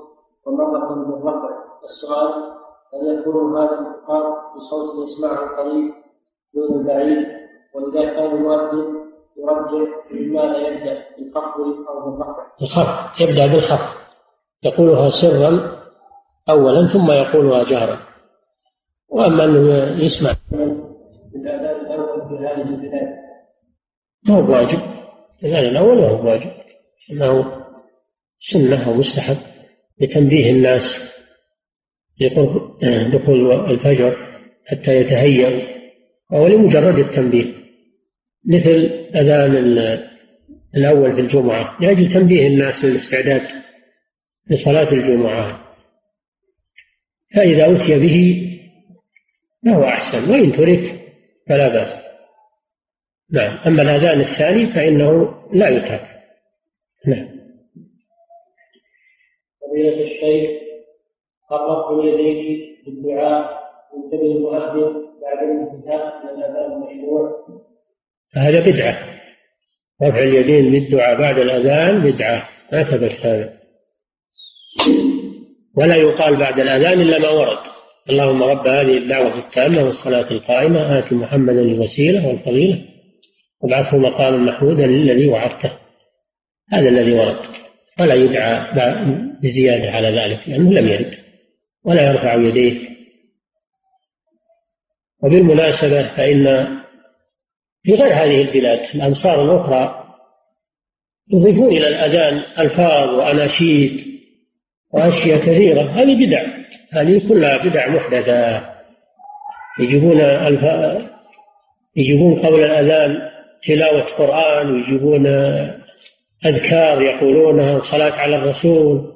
ومرة بالرفع. السؤال هل يكون هذا الانتقال بصوت يسمعه القريب دون البعيد وإذا كان المؤذن يرجع بماذا يبدأ بالخفض أو بالرفع؟ الخفض يبدأ بالخفض يقولها سرا أولا ثم يقولها جهرا. وأما أنه يسمع. الأذان الأول في هذه البلاد. ما هو واجب الأذان الأول ما هو واجب أنه سنة أو مستحب لتنبيه الناس لقرب دخول الفجر حتى يتهيأوا أو لمجرد التنبيه. مثل أذان الأول في الجمعة لأجل تنبيه الناس للاستعداد لصلاة الجمعة. فإذا أتي به فهو أحسن وإن ترك فلا بأس. نعم أما الأذان الثاني فإنه لا يترك. نعم. فضيلة الشيخ قربت يديه بالدعاء ينتبه المؤذن بعد الانتهاء من الأذان المشروع. فهذا بدعة. رفع اليدين بالدعاء بعد الأذان بدعة. ما ثبت هذا. ولا يقال بعد الأذان إلا ما ورد. اللهم رب هذه الدعوة التامة والصلاة القائمة. آت محمدا الوسيلة والفضيلة. وابعثه مقاما محمودا للذي وعدته. هذا الذي ورد. ولا يدعى بزيادة على ذلك لأنه لم يرد ولا يرفع يديه. وبالمناسبة فإن في غير هذه البلاد الأمصار الأخرى يضيفون إلى الأذان ألفاظ وأناشيد وأشياء كثيرة. هذه بدع هذه كلها بدع محدثة. يجيبون الف... يجيبون قبل الأذان تلاوة قرآن ويجيبون أذكار يقولونها صلاة على الرسول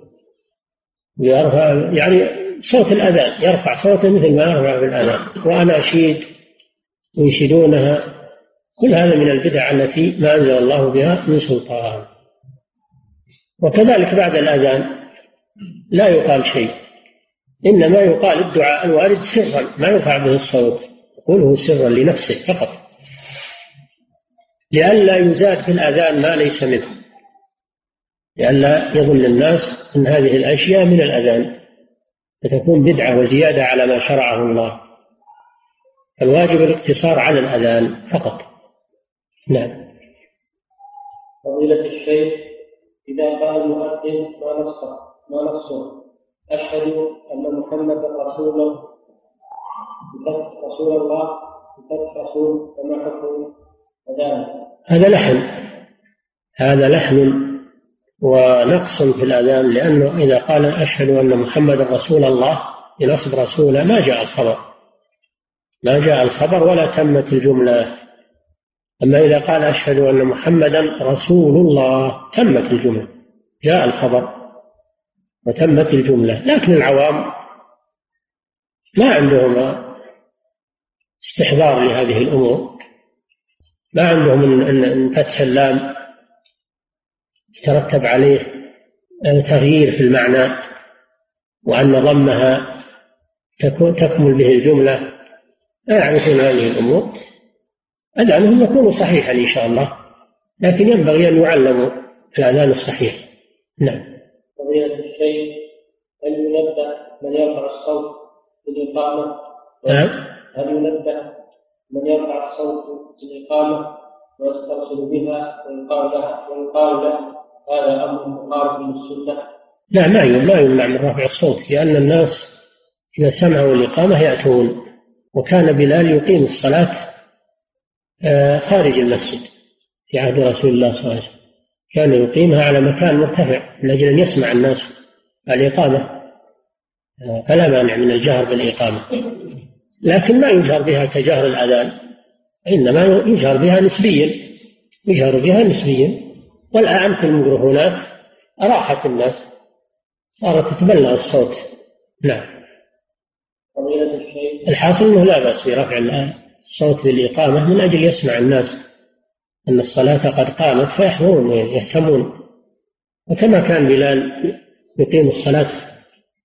يرفع يعني صوت الأذان يرفع صوته مثل ما يرفع في الأذان وأناشيد ينشدونها. كل هذا من البدع التي ما أنزل الله بها من سلطان. وكذلك بعد الأذان لا يقال شيء إنما يقال الدعاء الوارد سرا ما يرفع به الصوت يقوله سرا لنفسه فقط لئلا يزاد في الأذان ما ليس منه. لئلا يظن الناس أن هذه الأشياء من الأذان فتكون بدعة وزيادة على ما شرعه الله. الواجب الاقتصار على الأذان فقط. نعم. فضيلة الشيخ إذا قال المؤذن ما نصه ما نصه أشهد أن محمدا رسول الله. رسول الله بفتح رسول وما حكم هذا لحن. هذا لحن ونقص في الأذان لأنه إذا قال أشهد أن محمدا رسول الله بنصب رسوله ما جاء الخبر. ما جاء الخبر ولا تمت الجملة. أما إذا قال أشهد أن محمدا رسول الله تمت الجملة. جاء الخبر وتمت الجملة. لكن العوام ما عندهم استحضار لهذه الأمور. ما عندهم فتح اللام يترتب عليه تغيير في المعنى وأن ضمها تكمل به الجملة. لا يعرفون هذه الأمور. أذانهم يكون صحيحا إن شاء الله لكن ينبغي أن يعلموا في الأذان الصحيح. نعم. فضيلة الشيخ هل ينبه من يرفع الصوت في الإقامة؟ نعم. هل ينبه من يرفع الصوت في الإقامة ويسترسل بها ويقال له ويقال له. هذا أمر مخالف للسنة؟ لا ما ما يمنع من رفع الصوت لأن الناس إذا سمعوا الإقامة يأتون. وكان بلال يقيم الصلاة آه، خارج المسجد في عهد رسول الله صلى الله عليه وسلم. كان يقيمها على مكان مرتفع من أجل أن يسمع الناس الإقامة. آه، فلا مانع من الجهر بالإقامة. لكن ما يجهر بها كجهر الأذان إنما يجهر بها نسبيا يجهر بها نسبيا. والآن في الميكروفونات أراحت الناس صارت تتبلغ الصوت. نعم. الحاصل أنه لا بأس في رفع الصوت بالإقامة من أجل يسمع الناس أن الصلاة قد قامت فيحضرون ويهتمون. وكما كان بلال يقيم الصلاة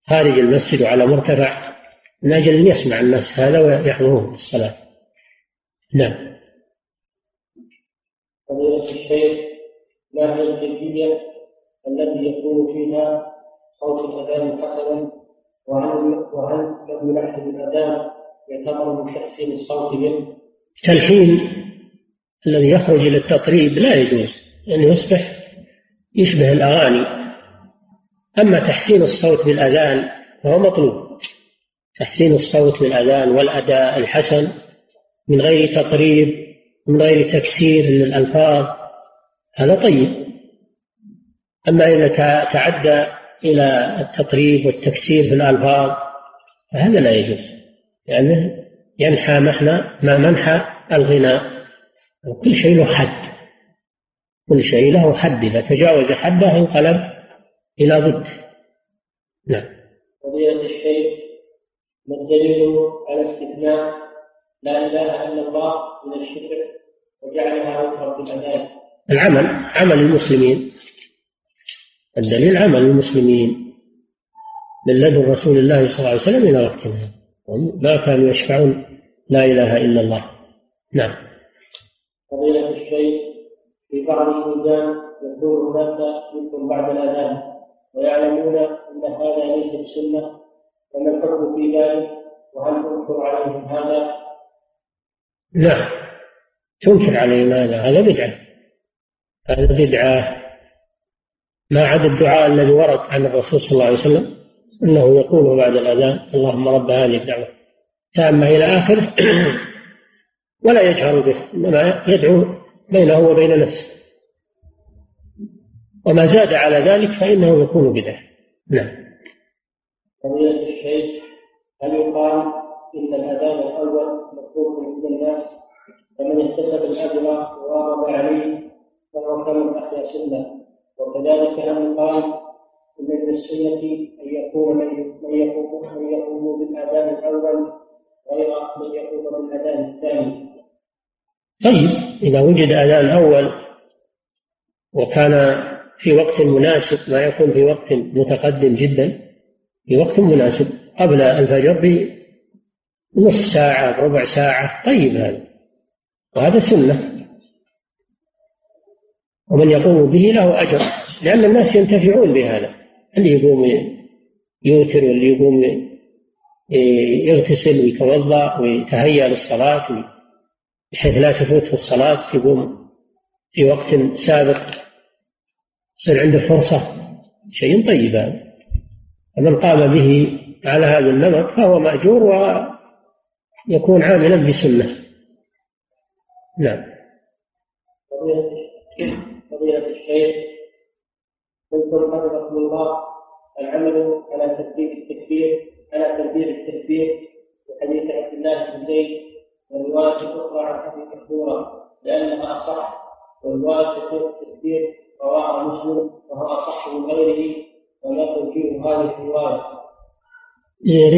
خارج المسجد وعلى مرتفع من أجل أن يسمع الناس هذا ويحضرون الصلاة. نعم. فضيلة الشيخ. ما هي الكيفية التي يكون فيها صوت الأذان حسنا وهل وهل لم يلحن الأذان يعتبر من تحسين الصوت به؟ التلحين الذي يخرج إلى التطريب لا يجوز لأنه يصبح يشبه الأغاني أما تحسين الصوت بالأذان فهو مطلوب تحسين الصوت بالأذان والأداء الحسن من غير تقريب من غير تكسير للألفاظ هذا طيب. أما إذا تعدى إلى التقريب والتكسير في الألفاظ فهذا لا يجوز لأنه ينحى محنى ما منحى الغناء كل شيء له حد. كل شيء له حد إذا تجاوز حده انقلب إلى ضده نعم. فضيلة الشيخ ما الدليل على استثناء لا إله إلا الله من الشرك وجعلها وفرا بالأذان العمل عمل المسلمين. الدليل عمل المسلمين من لدن رسول الله صلى الله عليه وسلم إلى وقتنا ما. كانوا يشفعون. لا إله إلا الله. نعم. فضيلة الشيخ في بعض البلدان يكون هناك ذكر بعد الأذان ويعلمون أن هذا ليس بسنة. فما الحكم في ذلك؟ وهل تنكر عليهم هذا؟ نعم. تنكر عليهم هذا. هذا بدعة. هذا بدعة. ما عدا الدعاء الذي ورد عن الرسول صلى الله عليه وسلم إنه يقول بعد الأذان اللهم رب هذه الدعوة تامه إلى آخره ولا يجهر به إنما يدعو بينه وبين نفسه. وما زاد على ذلك فإنه يكون بدعة. نعم. فضيلة الشيخ هل يقال إن الأذان الأول مطلوب من الناس فمن اكتسب الاجر وواظب عليه كمن احيا سنة. وكذلك هل يقال إن من السنة أن يكون من يقوم من يقوم بالآذان الأول غير من يقوم بالآذان الثاني. طيب إذا وجد أذان أول وكان في وقت مناسب ما يكون في وقت متقدم جدا في وقت مناسب قبل الفجر بنصف ساعة بربع ساعة طيب هذا. وهذا سنة. ومن يقوم به له أجر. لأن الناس ينتفعون بهذا. اللي يقوم يوتر واللي يقوم يغتسل ويتوضأ ويتهيأ للصلاة بحيث لا تفوت الصلاة يقوم في وقت سابق يصير عنده فرصة. شيء طيب هذا. فمن قام به على هذا النمط فهو مأجور ويكون عاملا بسنة. نعم. فضيلة الشيخ قلتم حفظكم الله العمل على تدبير التكبير على تدبير التكبير وحديث عبد الله بن زيد والرواية الأخرى عن أبي محذورة لأنها أصح والرواية التكبير رواه مسلم وهو أصح من غيره ولا توجيه هذه الرواية.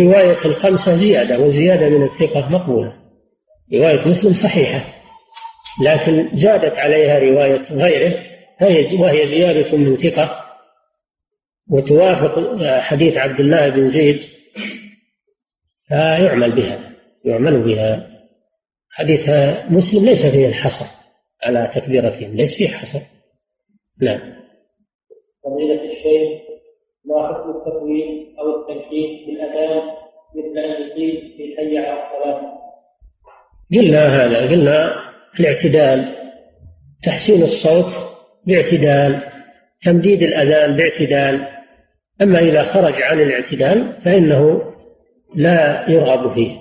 رواية الخمسة زيادة وزيادة من الثقة مقبولة. رواية مسلم صحيحة لكن زادت عليها رواية غيره. وهي زيادة من ثقة. وتوافق حديث عبد الله بن زيد فيعمل بها يعمل بها. حديث مسلم ليس فيه الحصر على تكبيرتهم ليس فيه حصر. نعم. فضيلة الشيخ ما حكم التطويل أو التنكيل بالأذان مثل أن يقيل في حي على الصلاة؟ قلنا هذا قلنا الاعتدال تحسين الصوت باعتدال تمديد الأذان باعتدال. أما إذا خرج عن الاعتدال فإنه لا يرغب فيه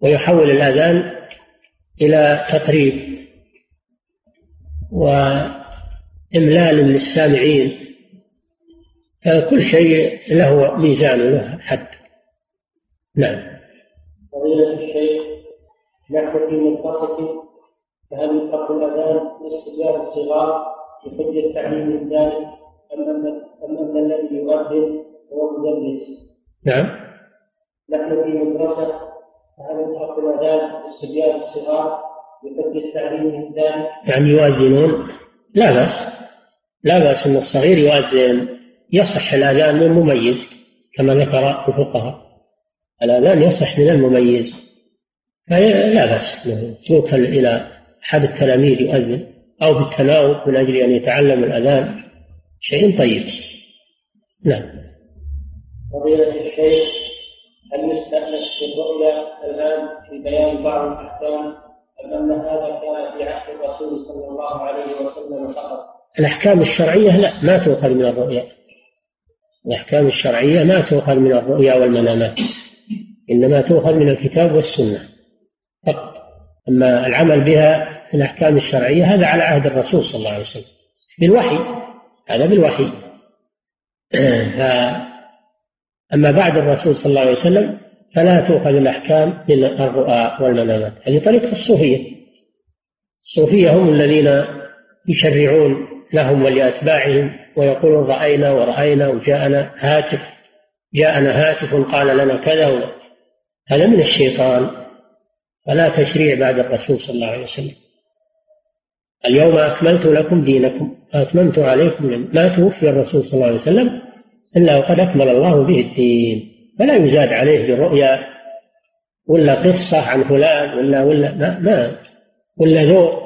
ويحول الأذان إلى تقريب وإملال للسامعين. فكل شيء له ميزان وله حد. نعم. فضيلة الشيخ نحن في منتصف فهل يترك الأذان الصغار؟ بحجة تعليم ذلك أم أن الذي يؤذن هو مدرس؟ نعم. نحن في مدرسة فهل يترك الأذان للصبيان الصغار بحجة تعليم ذلك؟ يعني يؤذنون؟ لا بأس. لا بأس أن الصغير يؤذن. يصح الأذان من المميز كما ذكر الفقهاء. الأذان يصح من المميز. فلا بأس. توكل إلى أحد التلاميذ يؤذن. أو بالتناوب من أجل أن يتعلم الأذان شيء طيب. نعم. فضيلة الشيخ هل يستأنس بالرؤيا الآن في بيان بعض الأحكام أم أن هذا كان في عهد الرسول صلى الله عليه وسلم فقط؟ الأحكام الشرعية لا ما تؤخذ من الرؤيا الأحكام الشرعية ما تؤخذ من الرؤيا والمنامات. إنما تؤخذ من الكتاب والسنة فقط. أما العمل بها في الأحكام الشرعية هذا على عهد الرسول صلى الله عليه وسلم. بالوحي هذا بالوحي. أما بعد الرسول صلى الله عليه وسلم فلا تؤخذ الأحكام من الرؤى والمنامات. هذه طريقة الصوفية. الصوفية هم الذين يشرعون لهم ولأتباعهم ويقولون رأينا ورأينا وجاءنا هاتف جاءنا هاتف قال لنا كذا هذا من الشيطان. فلا تشريع بعد الرسول صلى الله عليه وسلم. اليوم أكملت لكم دينكم وأتممت عليكم ما توفي الرسول صلى الله عليه وسلم إلا وقد أكمل الله به الدين. فلا يزاد عليه بالرؤيا ولا قصة عن فلان ولا ولا ما, ما ولا ذوق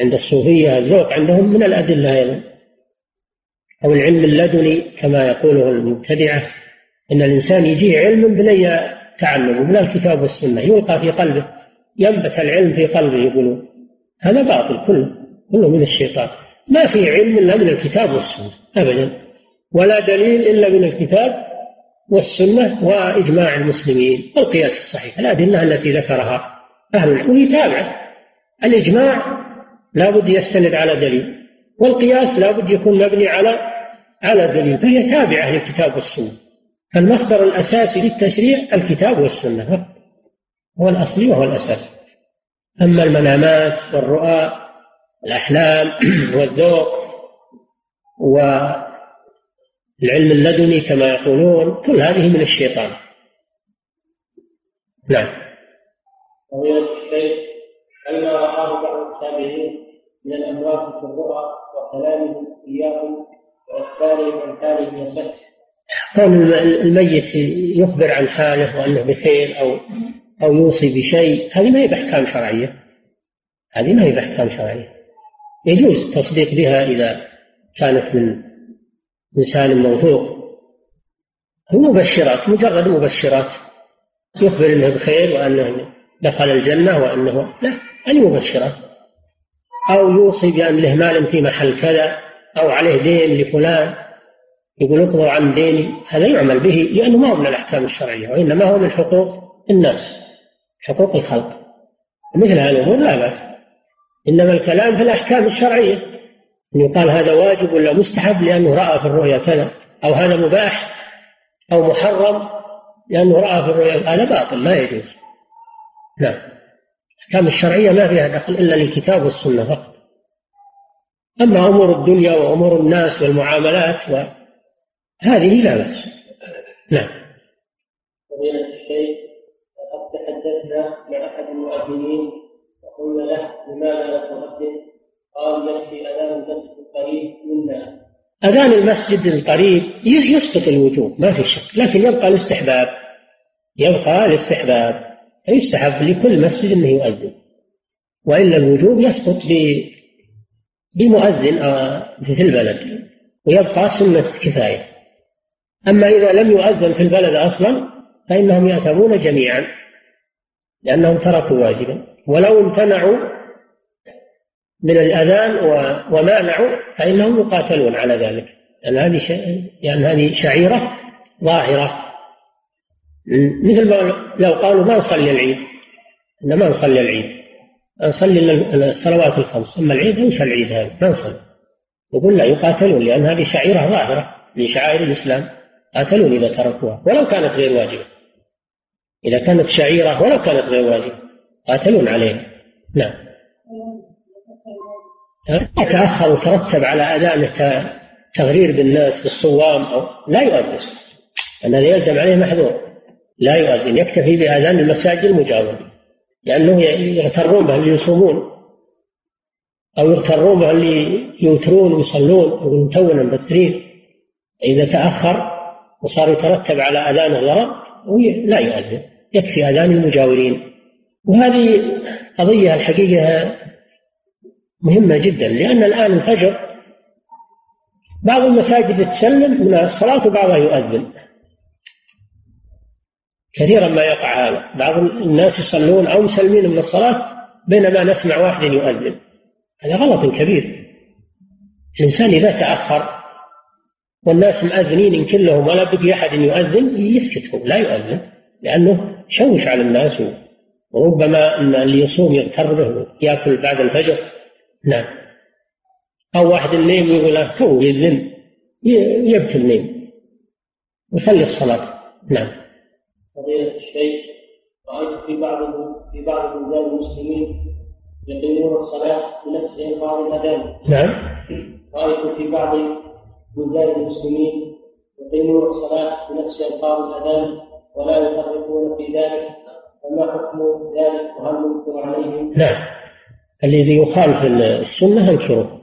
عند الصوفية. الذوق عندهم من الأدلة أيضا. أو العلم اللدني كما يقوله المبتدعة. إن الإنسان يجيه علم بلا تعلم بلا الكتاب والسنة يلقى في قلبه ينبت العلم في قلبه يقولون. هذا باطل كله كله من الشيطان. ما في علم إلا من الكتاب والسنة أبدا. ولا دليل إلا من الكتاب والسنة وإجماع المسلمين. والقياس الصحيح الأدلة التي ذكرها أهل العلم وهي تابعة. الإجماع لا بد يستند على دليل والقياس لا بد يكون مبني على على دليل فهي تابعة للكتاب والسنة. فالمصدر الأساسي للتشريع الكتاب والسنة هو الأصلي وهو الأساس. أما المنامات والرؤى الأحلام والذوق والعلم اللدني كما يقولون كل هذه من الشيطان. نعم. الشيخ هل ما رآه بعض التابعين من الأموات في الرؤى وكلامهم إياهم وإخبارهم عن حالهم يصح كون الميت يخبر عن حاله وأنه بخير أو أو يوصي بشيء هذه ما هي بأحكام شرعية. هذه ما هي بأحكام شرعية. يجوز التصديق بها إذا كانت من إنسان موثوق. مبشرات مجرد مبشرات. يخبر إنه بخير وأنه دخل الجنة وأنه لا هذه مبشرات. أو يوصي بأن له مال في محل كذا أو عليه دين لفلان. يقول اقضوا عن ديني. هذا يعمل به لأنه ما هو من الأحكام الشرعية وإنما هو من حقوق الناس. حقوق الخلق. مثل هذه الأمور لا بأس. إنما الكلام في الأحكام الشرعية. أن يقال هذا واجب ولا مستحب لأنه رأى في الرؤيا كذا أو هذا مباح أو محرم لأنه رأى في الرؤيا هذا باطل ما يجوز. نعم. الأحكام الشرعية ما فيها دخل إلا للكتاب والسنة فقط. أما أمور الدنيا وأمور الناس والمعاملات هذه لا بأس. نعم. مع أحد المؤذنين وقلنا له لماذا لا تؤذن؟ قال يكفي أذان المسجد القريب منا. أذان المسجد القريب يسقط الوجوب ما في شك لكن يبقى الاستحباب. يبقى الاستحباب فيستحب لكل مسجد أنه يؤذن. وإلا الوجوب يسقط بمؤذن آه، في البلد ويبقى سنة كفاية. أما إذا لم يؤذن في البلد أصلا فإنهم يأثمون جميعا. لأنهم تركوا واجبا. ولو امتنعوا من الأذان ومانعوا فإنهم يقاتلون على ذلك. لأن هذه لأن هذه شعيرة ظاهرة. مثل ما لو قالوا ما نصلي العيد. ما نصلي العيد. نصلي الصلوات الخمس. أما العيد ليس العيد هذا. ما نصلي. يقول لا يقاتلون لأن هذه شعيرة ظاهرة من شعائر الإسلام. قاتلون إذا تركوها. ولو كانت غير واجبة. إذا كانت شعيرة ولو كانت غير واجبة قاتلون عليها. نعم. تأخر وترتب على أذانه تغرير بالناس بالصوام أو لا يؤذن. الذي يلزم عليه محذور. لا يؤذن. يكتفي بأذان المساجد المجاورة. لأنه يغترون به اللي يصومون. أو يغترون به اللي يوترون ويصلون. يقولون تونا مبترين. إذا تأخر وصار يترتب على أذان الضرر لا يؤذن. يكفي أذان المجاورين. وهذه قضية الحقيقة مهمة جدا لأن الآن الفجر بعض المساجد تسلم من الصلاة وبعضها يؤذن. كثيرا ما يقع هذا. بعض الناس يصلون أو مسلمين من الصلاة بينما نسمع واحد يؤذن. هذا غلط كبير. الإنسان إذا تأخر والناس مأذنين إن كلهم ولا بقي أحد يؤذن يسكت هو لا يؤذن. لأنه شوش على الناس وربما أن اللي يصوم يغتر به يأكل بعد الفجر. نعم. أو واحد النيم يقول له تو يذن يبكي النيم ويخلي الصلاة. نعم. فضيلة الشيخ رأيت في بعض في بعض بلدان المسلمين يقيمون الصلاة بنفس إنقاذ الأذان نعم. رأيت في بعض بلدان المسلمين يقيمون الصلاة بنفس إنقاذ الأذان ولا يفرقون في ذلك فما حكم ذلك وهل ينكر عليهم؟ نعم. الذي يخالف السنة انكره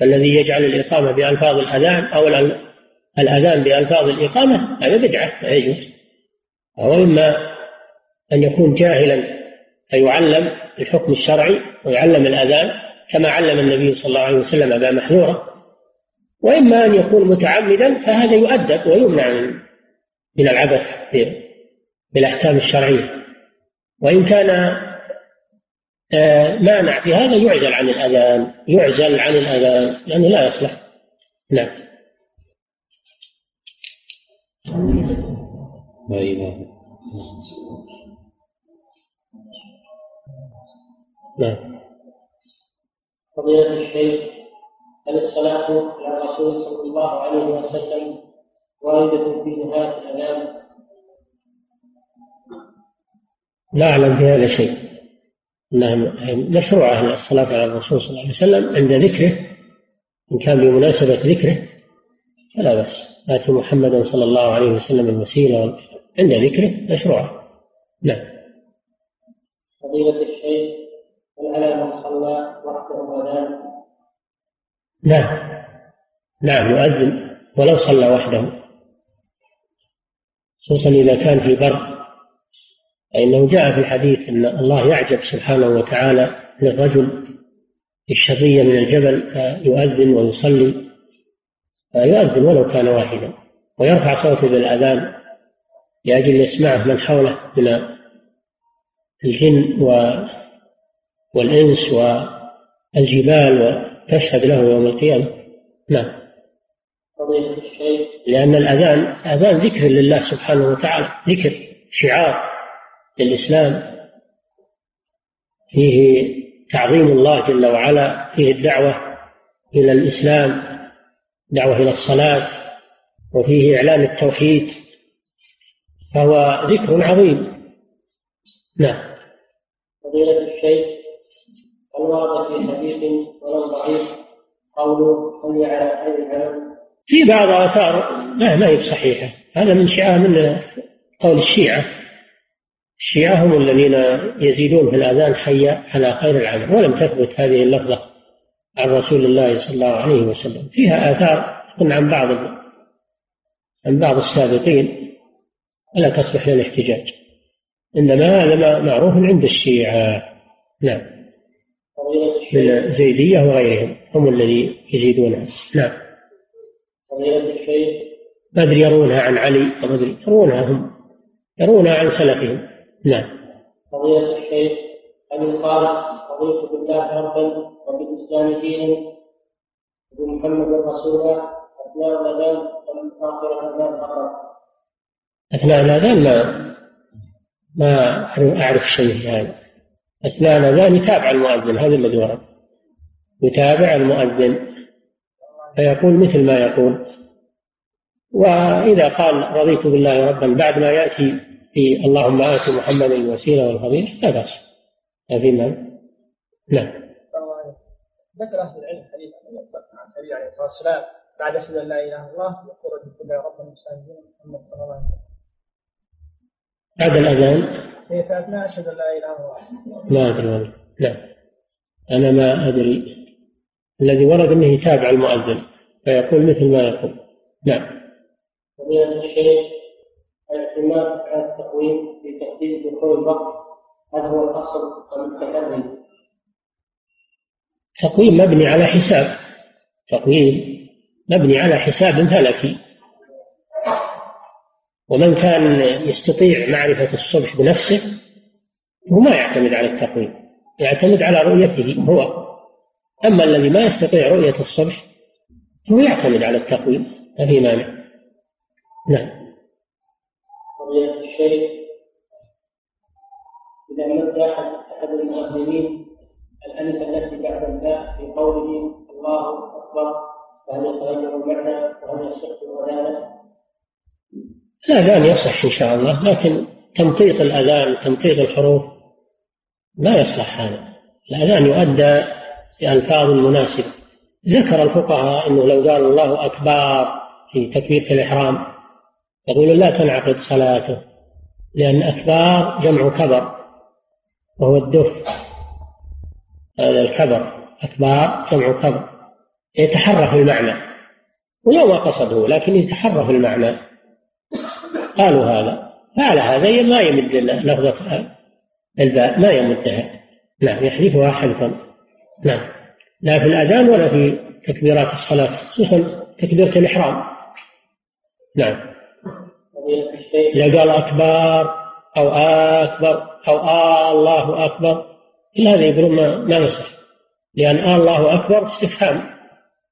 فالذي يجعل الإقامة بألفاظ الأذان أو الأذان بألفاظ الإقامة هذا بدعة لا يجوز. أو إما أن يكون جاهلا فيعلم الحكم الشرعي ويعلم الأذان كما علم النبي صلى الله عليه وسلم أبا محذورة. وإما أن يكون متعمدا فهذا يؤدب ويمنع من العبث بالأحكام الشرعية. وإن كان آه، مانع في هذا يعزل عن الأذان يعزل عن الأذان لأنه لا يصلح. نعم. لا إله نعم. فضيلة الشيخ هل الصلاة على الرسول صلى الله عليه وسلم واردة في نهاية الأذان؟ لا أعلم في هذا شيء. أنها مشروعة الصلاة على الرسول صلى الله عليه وسلم عند ذكره. إن كان بمناسبة ذكره فلا بأس. آتي محمدا صلى الله عليه وسلم الوسيلة عند ذكره مشروعة. نعم. فضيلة الشيخ هل على من صلى وحده أذان؟ نعم. نعم يؤذن ولو صلى وحده. خصوصا إذا كان في بر فإنه جاء في الحديث أن الله يعجب سبحانه وتعالى للرجل الشقي من الجبل فيؤذن ويصلي. فيؤذن ولو كان واحدا. ويرفع صوته بالأذان لأجل يسمعه من حوله من الجن والإنس والجبال وتشهد له يوم القيامة. نعم. لأن الأذان أذان ذكر لله سبحانه وتعالى ذكر شعار للإسلام. فيه تعظيم الله جل وعلا فيه الدعوة إلى الإسلام دعوة إلى الصلاة وفيه إعلان التوحيد فهو ذكر عظيم. نعم. فضيلة الشيخ هل ورد في حديث ولو ضعيف قوله حي على خير العمل؟ في بعض آثار لا ما هي صحيحة. هذا من شعار من قول الشيعة. الشيعة هم الذين يزيدون في الأذان حي على خير العمل ولم تثبت هذه اللفظة عن رسول الله صلى الله عليه وسلم. فيها آثار عن بعض عن بعض السابقين ولا تصلح للاحتجاج إنما هذا معروف عند الشيعة. نعم. من الزيدية وغيرهم هم الذي يزيدونها نعم. فضيلة الشيخ ما أدري يرونها عن علي أدري يرونها هم. يرونها عن سلفهم. نعم. فضيلة الشيخ هل قال رضيت بالله ربا وبالإسلام دينا؟ وبمحمد رسولا أثناء الأذان ومن آخر الأذان فقط أثناء الأذان ما ما أعرف شيء في هذا. أثناء الأذان يتابع المؤذن هذا الذي ورد. يتابع المؤذن. فيقول مثل ما يقول. وإذا قال رضيت بالله ربا بعد ما يأتي في اللهم آت محمد الوسيلة والفضيلة لا بأس. في مال نعم. ذكر أهل العلم حديث عن النبي عليه الصلاة والسلام بعد أشهد أن لا إله إلا الله يقول رضيت بالله ربا المسلمين محمد صلى الله عليه وسلم. بعد الأذان؟ هي في أثناء أشهد أن لا إله إلا الله. ما أدري والله. لا أنا ما أدري. الذي ورد أنه يتابع المؤذن فيقول مثل ما يقول. نعم. الشيخ الاعتماد على التقويم في تحديد دخول هل هو ام التكلم؟ تقويم مبني على حساب. تقويم مبني على حساب فلكي ومن كان يستطيع معرفة الصبح بنفسه هو ما يعتمد على التقويم يعتمد على رؤيته هو. أما الذي ما يستطيع رؤية الصبح هو يعتمد على التقويم ما في مانع نعم الشيخ إذا مد أحد أحد المؤذنين الألف التي بعد الباء في قوله الله أكبر فهل يتغير المعنى وهل يصح الأذان؟ الأذان يصح إن شاء الله لكن تمطيط الأذان تمطيط الحروف لا يصلح هذا الأذان يؤدى بألفاظ مناسبة ذكر الفقهاء أنه لو قال الله أكبر في تكبيرة الإحرام يقول لا تنعقد صلاته لأن أكبار جمع كبر وهو الدف هذا الكبر أكبار جمع كبر. يتحرف المعنى ولو ما قصده لكن يتحرف المعنى. قالوا هذا. فعلى هذا ما يمد لفظة الباء ما يمدها. نعم يحذفها حذفا. نعم. لا في الأذان ولا في تكبيرات الصلاة خصوصا تكبيرة الإحرام. نعم. إذا قال أكبر أو أكبر أو آه آلله أكبر كل هذا يقولون ما, ما يصح لأن آه آلله أكبر استفهام.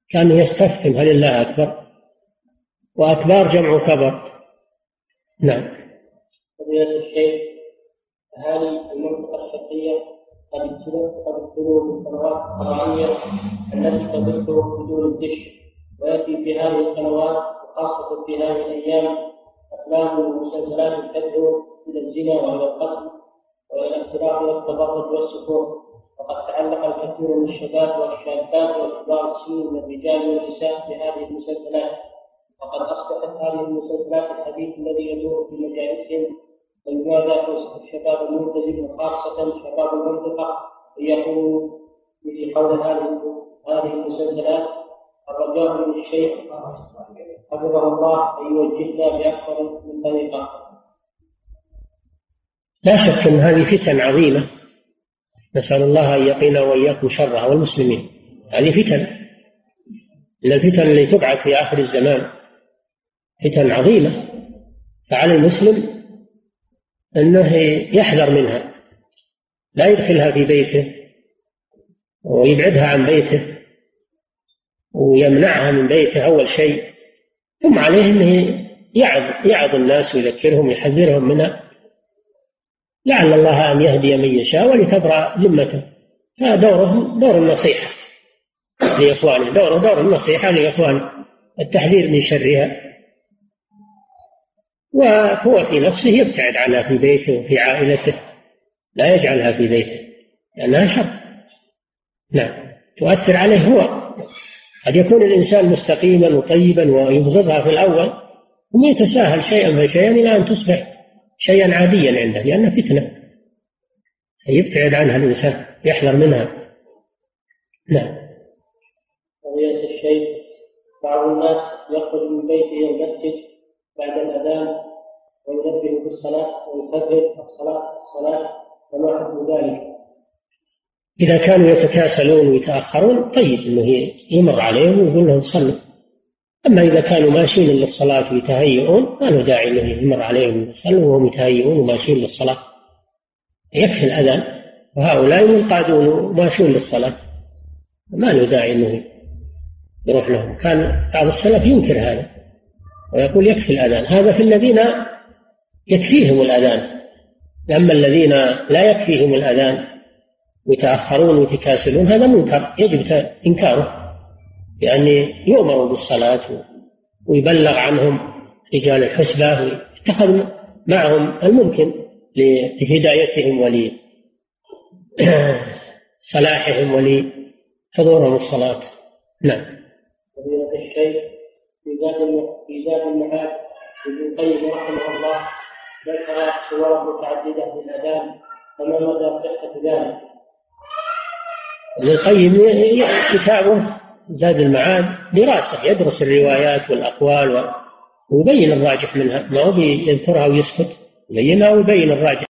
كان يستفهم هل الله أكبر. وأكبر جمع كبر. نعم. فضيلة الشيخ هل المنطقة الشرقية قد ابتلوا قد ابتلوا بالقنوات القرآنية التي تبث بدون الدش ويأتي في هذه القنوات وخاصة في هذه الأيام أفلام ومسلسلات تدعو إلى الزنا وإلى القتل وإلى اختلاط والتبرج والسكون. وقد تعلق الكثير من الشباب والشابات وكبار السن من الرجال والنساء بهذه المسلسلات. وقد أصبحت هذه المسلسلات الحديث الذي يدور في مجالسهم وينادى الشباب الملتزم وخاصة شباب المنطقة ليقوموا في قول هذه هذه المسلسلات الرجاء من الشيخ حفظه الله أن يوجهنا بأكثر من طريقة. لا شك أن هذه فتن عظيمة. نسأل الله أن يقينا وإياكم شرها والمسلمين. هذه فتن. من الفتن التي تبعث في آخر الزمان فتن عظيمة. فعلى المسلم أنه يحذر منها. لا يدخلها في بيته ويبعدها عن بيته ويمنعها من بيته أول شيء. ثم عليه أنه يعظ يعظ الناس ويذكرهم ويحذرهم منها. لعل الله أن يهدي من يشاء ولتبرأ ذمته. فدوره دور النصيحة لإخوانه دوره دور النصيحة لإخوانه. التحذير من شرها. وهو في نفسه يبتعد عنها في بيته وفي عائلته. لا يجعلها في بيته لأنها شر. نعم. تؤثر عليه هو. قد يكون الإنسان مستقيما وطيبا ويبغضها في الأول ثم يتساهل شيئا فشيئا إلى أن تصبح شيئا عاديا عنده لأنها فتنة. يبتعد عنها الإنسان يحذر منها. نعم. قضية الشيء بعض الناس يخرج من بيته المسجد بعد الأذان وينبه بالصلاة ويكبر الصلاة الصلاة فما حكم ذلك؟ إذا كانوا يتكاسلون ويتأخرون طيب أنه يمر عليهم ويقول لهم صلوا. أما إذا كانوا ماشيين للصلاة ويتهيئون ما له داعي أنه يمر عليهم يصلوا وهم يتهيئون وماشيين للصلاة. يكفي الأذان وهؤلاء منقادون ماشيون للصلاة. ما له داعي أنه يروح لهم. كان بعض السلف ينكر هذا ويقول يكفي الأذان. هذا في الذين يكفيهم الأذان أما الذين لا يكفيهم الأذان ويتأخرون ويتكاسلون هذا منكر يجب إنكاره لأن يؤمر بالصلاة ويبلغ عنهم رجال الحسبة ويتخذ معهم الممكن لهدايتهم ولصلاحهم ولحضورهم الصلاة نعم الشيخ في زاد المعاد ابن القيم رحمه الله ذكر صور متعددة للأذان فما مدى صحة ذلك؟ ابن القيم كتابه زاد المعاد دراسة يدرس الروايات والأقوال ويبين الراجح منها. ما هو يذكرها ويسكت؟ يبينها ويبين الراجح.